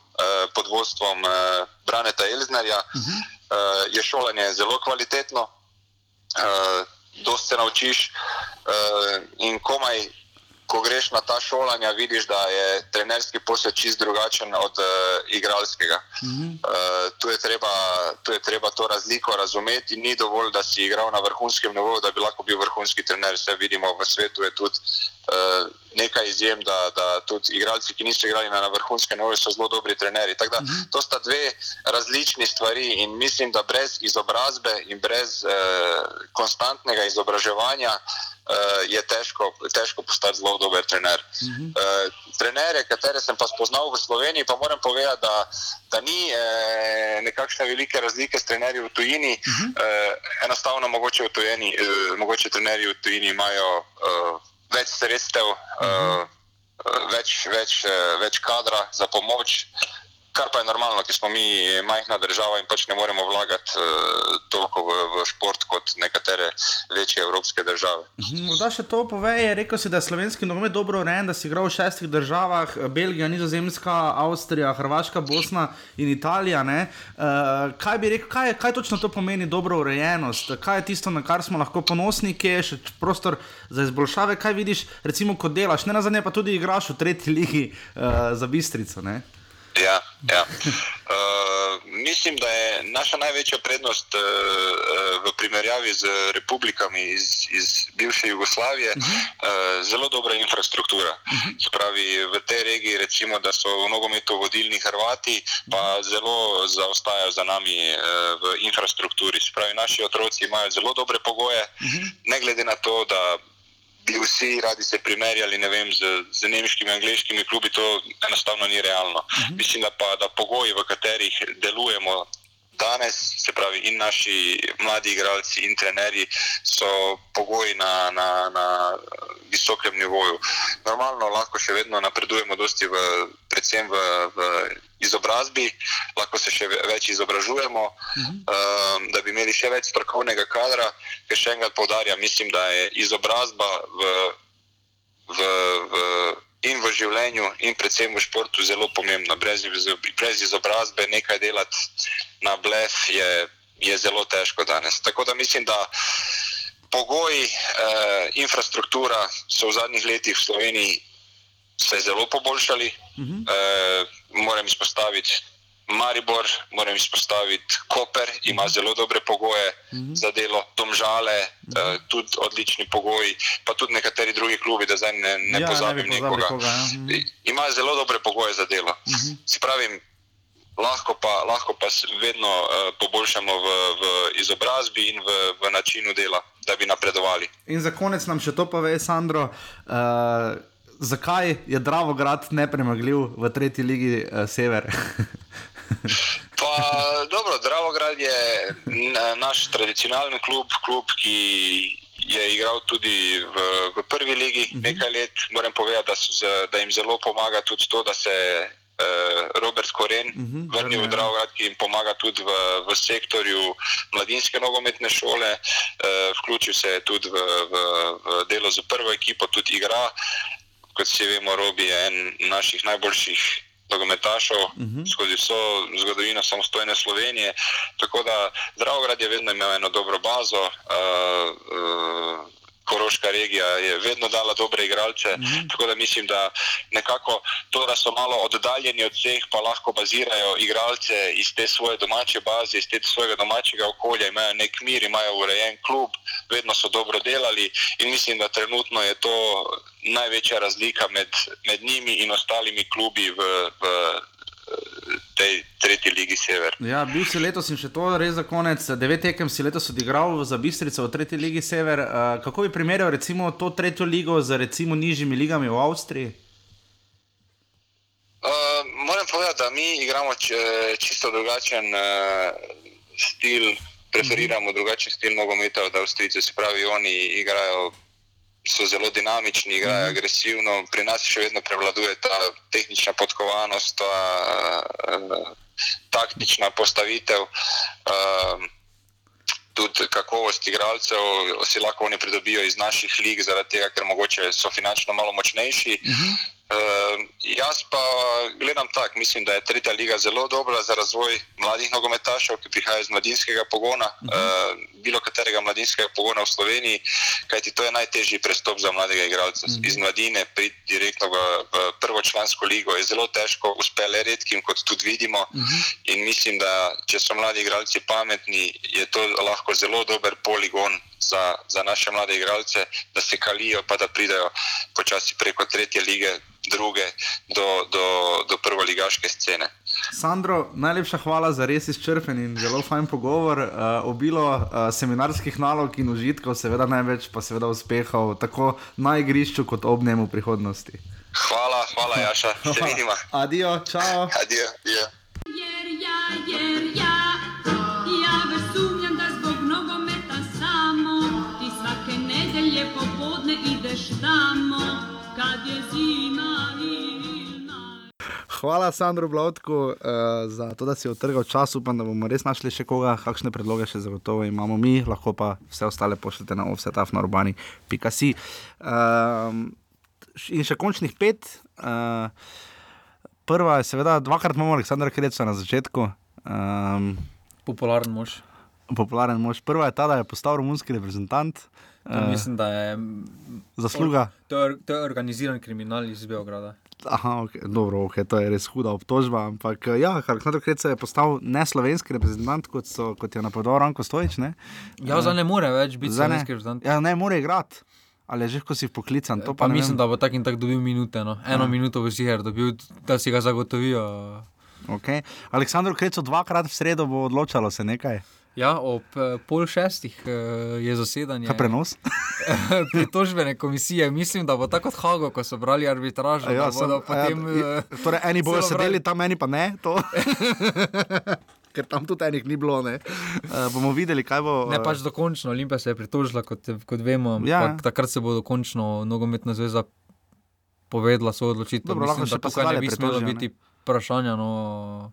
pod vodstvom uh, Braneta Elznarja, uh -huh. uh, je šolanje zelo kvalitetno, uh, dosti se naučiš uh, in komaj ko greš na ta šolanja, vidiš, da je trenerski posel čist drugačen od uh, igralskega. Mm -hmm. uh, tu, je treba, tu je treba to razliko razumeti. Ni dovolj, da si igral na vrhunskem nivoju, da bi lahko bil vrhunski trener. Vse vidimo v svetu je tudi uh, nekaj izjem, da, da tudi igralci, ki niso igrali na, na vrhunskem nivoju, so zelo dobri trenerji. Da, mm -hmm. To sta dve različni stvari in mislim, da brez izobrazbe in brez uh, konstantnega izobraževanja. Uh, je težko, težko postati zelo dober trener. Uh -huh. uh, trenerje, katere sem pa spoznal v Sloveniji, pa moram povedati, da, da ni eh, nekakšne velike razlike s trenerji v tujini. Uh -huh. eh, enostavno, mogoče, v tujini, eh, mogoče trenerji v tujini imajo eh, več sredstev, uh -huh. eh, več, več, več kadra za pomoč kar pa je normalno, ker smo mi majhna država in pač ne moremo vlagati uh, toliko v, v šport kot nekatere večje evropske države. Mhm, morda še to povej, rekel si, da je slovenski nogomet dobro urejen, da si igral v šestih državah, Belgija, Nizozemska, Avstrija, Hrvaška, Bosna in Italija. Uh, kaj bi rekel, kaj, kaj točno to pomeni dobro urejenost? Kaj je tisto, na kar smo lahko ponosni, kje je še prostor za izboljšave? Kaj vidiš, recimo, ko delaš, ne na zadnje pa tudi igraš v tretji ligi uh, za Bistrico? Ne? Ja, ja. Uh, mislim, da je naša največja prednost uh, v primerjavi z republikami iz, iz bivše Jugoslavije uh, zelo dobra infrastruktura. Spravi, v tej regiji, recimo, da so v nogometu vodilni Hrvati, pa zelo zaostajajo za nami uh, v infrastrukturi. Spravi, naši otroci imajo zelo dobre pogoje, ne glede na to, da bi vsi radi se primerjali vem, z, z nemškimi angliškimi klubi, to enostavno ni realno. Uh mhm. -huh. Mislim, da pa da pogoji, v katerih delujemo danes, se pravi, in naši mladi igralci, in trenerji, so pogoji na, na, na visokem nivoju. Normalno lahko še vedno napredujemo, v, predvsem v, v izobrazbi, lahko se še več izobražujemo, uh -huh. um, da bi imeli še več strokovnega kadra. Ker še enkrat povdarjam, mislim, da je izobrazba v, v, v, in v življenju, in predvsem v športu zelo pomembna. Brez, brez izobrazbe nekaj delati na blef je, je zelo težko danes. Tako da mislim, da. Pogoji, eh, infrastruktura so v zadnjih letih v Sloveniji se zelo poboljšali. Uh -huh. e, moram izpostaviti Maribor, moram izpostaviti Koper, ima -huh. zelo dobre pogoje uh -huh. za delo, Domžale, uh -huh. e, tudi odlični pogoji, pa tudi nekateri drugi klubi, da zdaj ne, ne ja, pozabim ne nekoga. Koga, ja. Ima zelo dobre pogoje za delo. Uh -huh. Spravim, lahko pa, lahko pa vedno uh, poboljšamo v, v izobrazbi in v, v načinu dela, da bi napredovali. In za konec nam še to pove, Sandro. Uh, zakaj je Dravograd nepremagljiv v tretji ligi uh, Sever? pa, dobro, Dravograd je naš tradicionalni klub, klub, ki je igral tudi v, v prvi ligi uh mhm. -huh. nekaj let. Moram povedati, da, z, da jim zelo pomaga tudi to, da se. Uh, Robert Koren, uh mhm, -huh, vrnil v ja. Dravograd, ki jim pomaga tudi v, v sektorju mladinske nogometne šole, uh, vključil se je tudi v, v, v delo za prvo ekipo, tudi igra kot vsi vemo, Robi je en naših najboljših nogometašov uh mhm. -huh. skozi vso zgodovino samostojne Slovenije. Tako da Dravograd je vedno imel eno dobro bazo. Uh, uh, Koroška regija je vedno dala dobre igralce, mm -hmm. tako da mislim, da nekako to, da so malo oddaljeni od vseh, pa lahko bazirajo igralce iz te svoje domače baze, iz te svojega domačega okolja, imajo nek mir, imajo urejen klub, vedno so dobro delali in mislim, da trenutno je to največja razlika med, med njimi in ostalimi klubi v. v tej tretji ligi Sever. Ja, bil si letos in še to res za konec. Devet tekem si letos odigral za Bistrico v tretji ligi Sever. Uh, kako bi primerjal recimo to tretjo ligo z recimo nižjimi ligami v Avstriji? Uh, moram povedati, da mi igramo čisto drugačen uh, stil, preferiramo drugačen stil nogometa od Avstrijcev. Se pravi, oni igrajo so zelo dinamični, igrajo mm. agresivno, pri nas še vedno prevladuje ta tehnična podkovanost, ta uh, taktična postavitev. Uh, Tudi kakovost igralcev si lahko oni pridobijo iz naših lig, zaradi tega, ker mogoče so finančno malo močnejši. Uh mhm. -huh. Uh, jaz pa gledam tako, mislim, da je tretja liga zelo dobra za razvoj mladih nogometašev, ki prihajajo iz mladinskega pogona, uh -huh. uh, bilo katerega mladinskega pogona v Sloveniji, kajti to je najtežji prestop za mladega igralca. Uh -huh. Iz mladine priti direktno v, v prvo člansko ligo je zelo težko, uspe le redkim, kot tudi vidimo. Uh -huh. In mislim, da če so mladi igralci pametni, je to lahko zelo dober poligon za, za naše mlade igralce, da se kalijo, pa da pridejo počasi preko tretje lige druge do, do, do prvoligaške scene. Sandro, najlepša hvala za res izčrpen in zelo fajn pogovor. Uh, obilo uh, seminarskih nalog in užitkov, seveda največ pa seveda uspehov, tako na igrišču kot ob njemu v prihodnosti. Hvala, hvala, Jaša. Se vidimo. Adijo, čau. Adijo. adijo. Hvala, Sandro Blavtku, uh, za to, da si odtrgal čas. Upam, da bomo res našli še koga, kakšne predloge še zagotovo imamo mi, lahko pa vse ostale pošljete na offsetafnourbani.si. Um, in še končnih pet. Uh, prva je, seveda, dvakrat imamo Aleksandra Kreca na začetku. Um, Popularen mož. popularen mož. Prva je ta, da je postal romunski reprezentant. To Uh, mislim, da je. zasluga. To je, to je organiziran kriminal iz Beograda. Aha, okay, dobro, okay, to je res huda obtožba. Ampak eh, ja, Aleksandr Kreca je postal ne slovenski reprezentant, kot, so, kot je napovedal Ranko Stojič. Ne? Ja, zdaj ne more več biti Zdaj slovenski reprezentant. Ja, ne more igrati. Ali je že, ko si poklican, to pa, Pa mislim, da bo tak in tak dobil minute. No. Eno Ja. minuto bo si her dobil, da si ga zagotovijo. Okay. Aleksandr Kreco dvakrat v sredo bo odločalo se nekaj. Ja, ob eh, pol šestih eh, je zasedanje Kaj prenos? pritožbene komisije. Mislim, da bo tako kot Hago, ko so brali arbitražo. Ja, sem- potem, ja, torej, eni celo sedeli tam, eni pa ne. to. Ker tam tudi enih ni bilo. ne. Uh, bomo videli, kaj bo. Ne, eh, pač dokončno. Olimpija se je pritožila, kot, kot vemo. Ja. Ja. Takrat se bo dokončno nogometna zveza povedala svojo odločitev. Dobro, Mislim, da tukaj ne bi smelo biti vprašanja, no,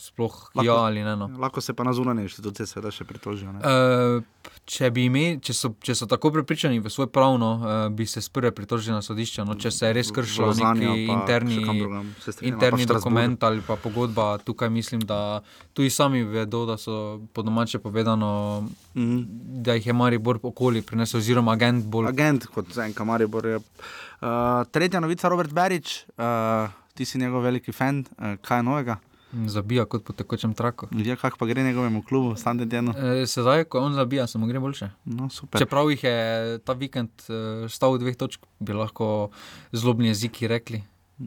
sploh Lahko- ja ali ne. No. Lahko se pa na zunanje inštitucije seveda še pritožijo. ne. Uh, če, imeli, če, so, če so tako prepričani v svoj pravno, uh, bi se sprve pritožili na sodišče. No, če se je res kršilo neki interni, drugam, strinjam, interni dokument ali pa pogodba, tukaj mislim, da tudi sami vedo, da so po domače povedano, Mhm. da jih je Maribor okoli prinesel, oziroma agent bolj. Agent kot Zenka Maribor je. Uh, tretja novica, Robert Berič, uh, ti si njegov veliki fan, uh, kaj je novega? Zabija kot po tekočem traku. Ja, kako pa gre njegovemu klubu, Standardenu? E, sedaj, ko on zabija, se mu gre boljše. No, super. Čeprav jih je ta vikend uh, stal v dveh točk, bi lahko zlobni jeziki rekli,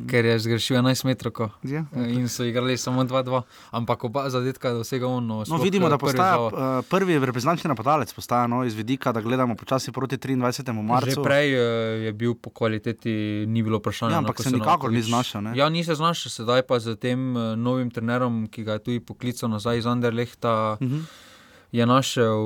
ker je zgrešil 11 metrov. Ja. In so igrali samo 2-2, ampak oba zadetka je dosegel on. No, No, vidimo, eh, da prvi postaja žal. uh, prvi reprezentančni napadalec, postaja no, iz vidika, da gledamo počasi proti 23. marcu. Že prej uh, je bil po kvaliteti, ni bilo vprašanja. Ja, no, ampak se nikakor ni znašel, ne? Ja, ni se znašel, sedaj pa z tem uh, novim trenerom, ki ga je tudi poklical nazaj iz Anderlehta. Uh -huh. Je našel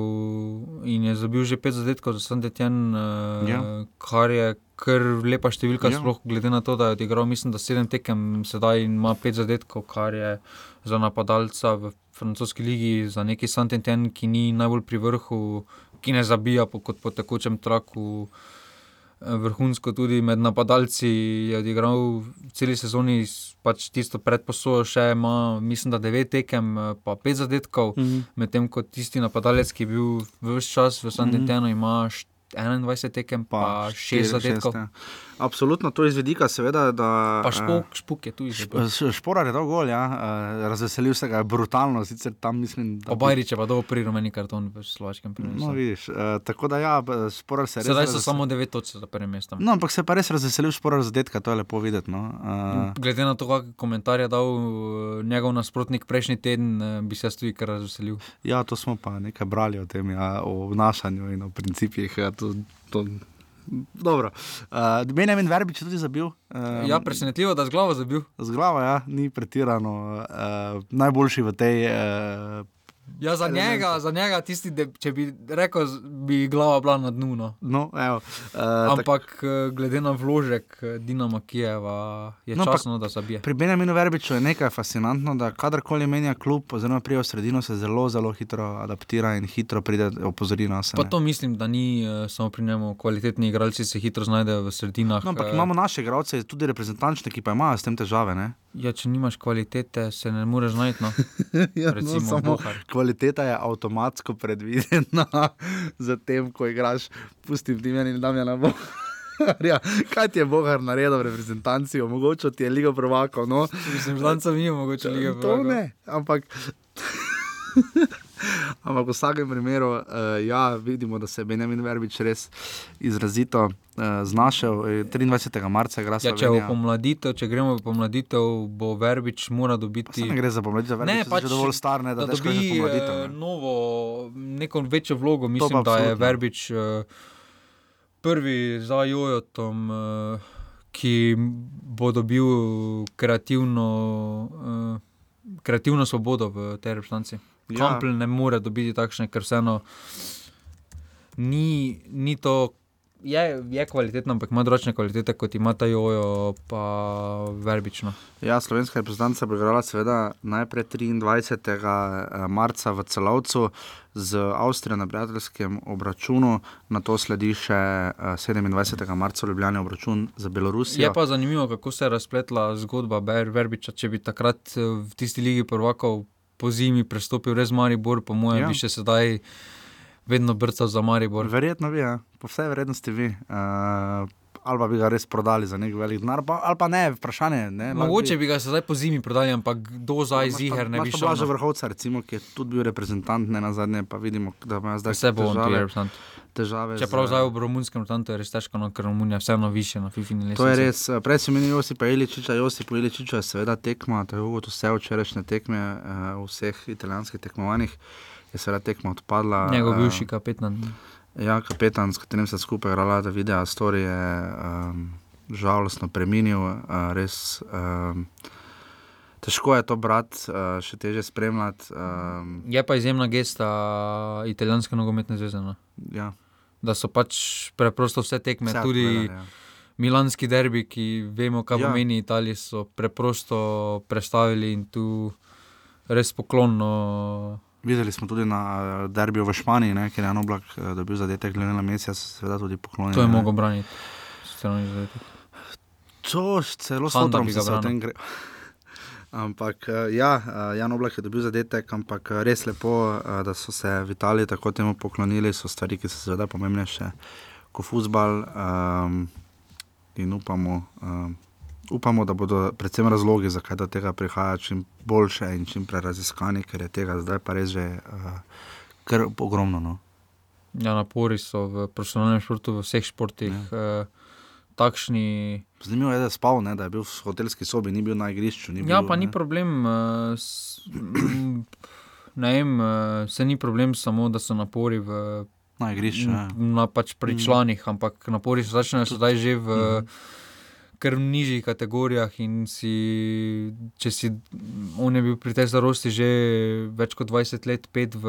in je zabil že pet zadetkov za Sandetjen, uh, Ja. ja. kar je kar lepa številka, Ja. ja. sploh glede na to, da je odigral, mislim, da sedem tekem sedaj in ima pet zadetkov, kar je za napadalca v francoski ligi, za neki Sandetjen, ki ni najbolj pri vrhu, ki ne zabija po, kot po tekočem traku. eh, Vrhunsko tudi med napadalci je odigral v celi sezoni, pač tisto predposojo, še ima, mislim, da devet tekem, eh, pa pet zadetkov. Uh -huh. Medtem ko tisti napadalec, ki je bil vse čas v Sandetenu, mm -hmm. ima št- 21 tekem, pa, pa 6 zadetkov. ja. Absolutno, to iz vidika, seveda. Da, Pa eh, špuk, špuk je tudi že bil. Š- Šporar je dal gol, ja. uh, razveselil se ga je brutalno, sicer tam mislim, da. Obajrič je pa dobil prvi rumeni karton v slovaškem No, prvenstvu. vidiš, uh, tako da ja, Šporar se je res. Sedaj so razvesel- samo 9 točk za prvim mestom. No, ampak se je pa res razveselil Šporar zadetka, to je lepo videti. No. Uh, Glede na to, kakšen komentar je dal eh, njegov nasprotnik prejšnji teden, eh, bi se jaz tudi kar razveselil. ja, to smo pa nekaj brali o tem, ja, o obnašanju in o principih. Ja, to, to, Dobro. Uh, Benjamin Verbič je tudi zabil. Um, Ja, presenetljivo, da z glavo zabil. Z glavo, ja, ni pretirano uh, najboljši v tej. Uh, Ja, za Elementa. njega, za njega tisti, da, če bi rekel, bi glava bila na dnu. No. no, evo, uh, Ampak eh, glede na vložek eh, Dinama Kijeva, je No, no, časno, da zabije. Pri Benjaminu Verbiču je nekaj fascinantno, da kadarkoli menja klub, oziroma prije v sredino, se zelo, zelo hitro adaptira in hitro pride opozoriti na Pa sebe. to mislim, da ni uh, samo pri njemu. Kvalitetni igralci se hitro znajdejo v sredinah. No, ampak eh, imamo naše igralce, tudi reprezentančne, ki pa imajo s tem težave. Ne? Ja, če nimaš kvalitete, se ne moreš znajti. No. ja, Recimo samo Bohar. kvaliteta je avtomatsko predvidena, zatem ko igraš, pustim Dimjan in Damjana Boharja. Kaj ti je Bohar naredil v reprezentanci, omogočil ti je Ligo prvakov? No, Mislim, da sem jim mogoče lige to ne, ampak Ampak v vsakem primeru, uh, ja, vidimo, da se je Benjamin Verbič res izrazito uh, znašel. Eh, 23. marca je gre Ja, če, pomladitev, če gremo v pomladitev, bo Verbič mora dobiti. Ne gre za pomladitev, Ne, Verbič je pač, že dovolj star, ne, da, da dobi eh, ne. novo, neko večjo vlogo. Mislim, da je. Verbič eh, prvi za Jojotom, eh, ki bo dobil kreativno, eh, kreativno svobodo v tej reprezentanci. Ja. Kampl ne more dobiti takšne, ker vseeno ni, ni to. Je, je kvalitetno, ampak ima drugačne kvalitete kot ima ta Jojo, pa verbično. Ja, slovenska reprezentanca bo igrala seveda najprej 23. eh, marca v celovcu z Avstrijo na prijateljskem obračunu, na to sledi še eh, 27. marca v Ljubljani obračun za Belorusijo. Je pa zanimivo, kako se je razpletla zgodba Ber- Verbiča. Če bi takrat eh, v tisti ligi prvakov po zimi prestopil res Maribor, po mojem, Ja. bi še sedaj vedno brcal za Maribor. Verjetno bi, ja. po vsej verjetnosti bi. Uh, ali pa bi ga res prodali za nek velik denar, pa, ali pa ne, vprašanje. Ne, Mogoče bi ga sedaj po zimi prodali, ampak do zdaj ziger ne bi šel. Blaža na- vrhovca, recimo, ki je tudi bil reprezentant, ne na zadnje, pa vidimo, da ima zdaj Vse bo on težave. reprezentant. težave Čeprav z- zdaj v romunskem tantu je res težko, no, ker Romunija vseeno više na FIFA ne To je res. eh, Prej si menil Josipa Iličiča, Josipa Iličiča je seveda tekma, tako kot vse včerajšnje tekme eh, v vseh italijanskih tekmovanjih, je seveda tekma odpadla. Njegov eh, bivši kapetan. Ja, kapetan, s katerim se skupaj igrala ta video, Story je um, žalostno preminil, uh, res. Um, težko je to brati, uh, še teže spremljati. Um, Je pa izjemna gesta italijanske nogometne zveze. No. ja, Da so pač preprosto vse tekme, vse tudi odpovedali, ja. Milanski derbi, ki vemo, kaj Ja. pomeni Italiji, so preprosto predstavili in tu res poklonno. Videli smo tudi na eh, derbiju v Španiji, ne, kjer je Jan Oblak eh, dobil zadetek Lionela Mesija, se seveda tudi poklonil. To je mogel braniti. Strani zadetek. To celo bi se o tem gre. Ampak eh, ja, Jan Oblak je dobil zadetek, ampak res lepo, da so se v Italiji tako temu poklonili, so stvari, ki so seveda pomembnejše kot futbal. Um, in upamo, um, upamo, da bodo predvsem razlogi, zakaj do tega prihaja, čim boljše in čim prej raziskani, ker je tega zdaj pa res že uh, kar ogromno. No. Ja, napori so v profesionalnem športu, v vseh športih ja. eh, takšni. Zanimivo je, da je spal, ne, da je bil v hotelski sobi, ni bil na igrišču. Ni Ja, bil, pa ni ne. problem. Uh, s, mm, ne vem, uh, se ni problem samo, da so napori v Na igrišču. ja. na pač pri Mhm. članih, ampak napori se začnejo sedaj že v Mhm. Kar v nižjih kategorijah. Si, če si, on je bil pri tej starosti že več kot 20 let, pet v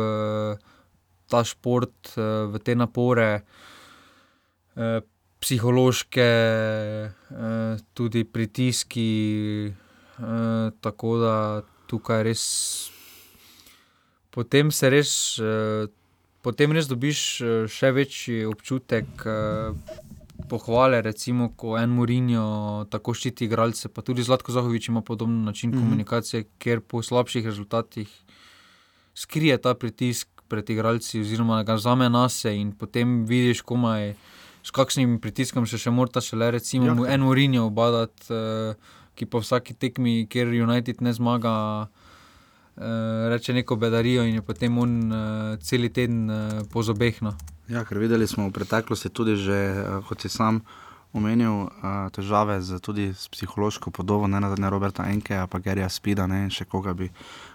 ta šport, eh, v te napore. eh, Psihološke, eh, tudi pritiski, tako da tukaj res. Potem se res, potem res dobiš še večji občutek pohvale, recimo, ko en Murinjo tako ščiti igralce, pa tudi Zlatko Zahovič ima podoben način mm -hmm. komunikacije, ker po slabših rezultatih skrije ta pritisk pred igralci, oziroma ga vzame na se in potem vidiš, komaj. S kakšnim pritiskom še, še mora šele, recimo, Ja. en Murinjo obadati, uh, ki po vsaki tekmi, kjer United ne zmaga, reče neko bedarijo in je potem on uh, cel teden uh, po zobeh. No. Ja, ker videli smo v preteklosti tudi, že, eh, kot si sam omenil, eh, težave z, tudi s psihološko podobo, ne na zadnje Roberta Enkeja, pa Gerija Spida, ne še koga bi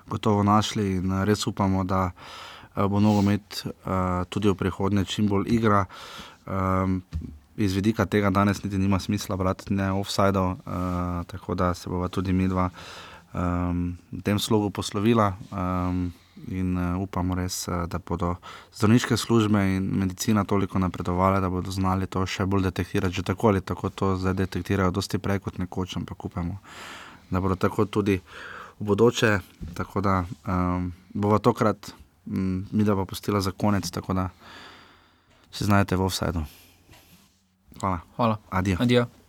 gotovo našli. In eh, res upamo, da eh, bo nogomet eh, tudi v prihodnje čim bolj igra. Um, iz vidika tega danes niti nima smisla brati ne offside-ov, uh, tako da se bova tudi mi dva um, v tem slogu poslovila. Um, In uh, upamo res, uh, da bodo zdravniške službe in medicina toliko napredovali, da bodo znali to še bolj detektirati. Že tako ali tako to zdaj detektirajo, dosti prej kot nekoč, ampak upamo, da bodo tako tudi v bodoče. Tako da um, bova tokrat, um, mi da pa postila za konec, tako da se znajdete v offsajdu. Hvala, Hvala. adijo. Adijo.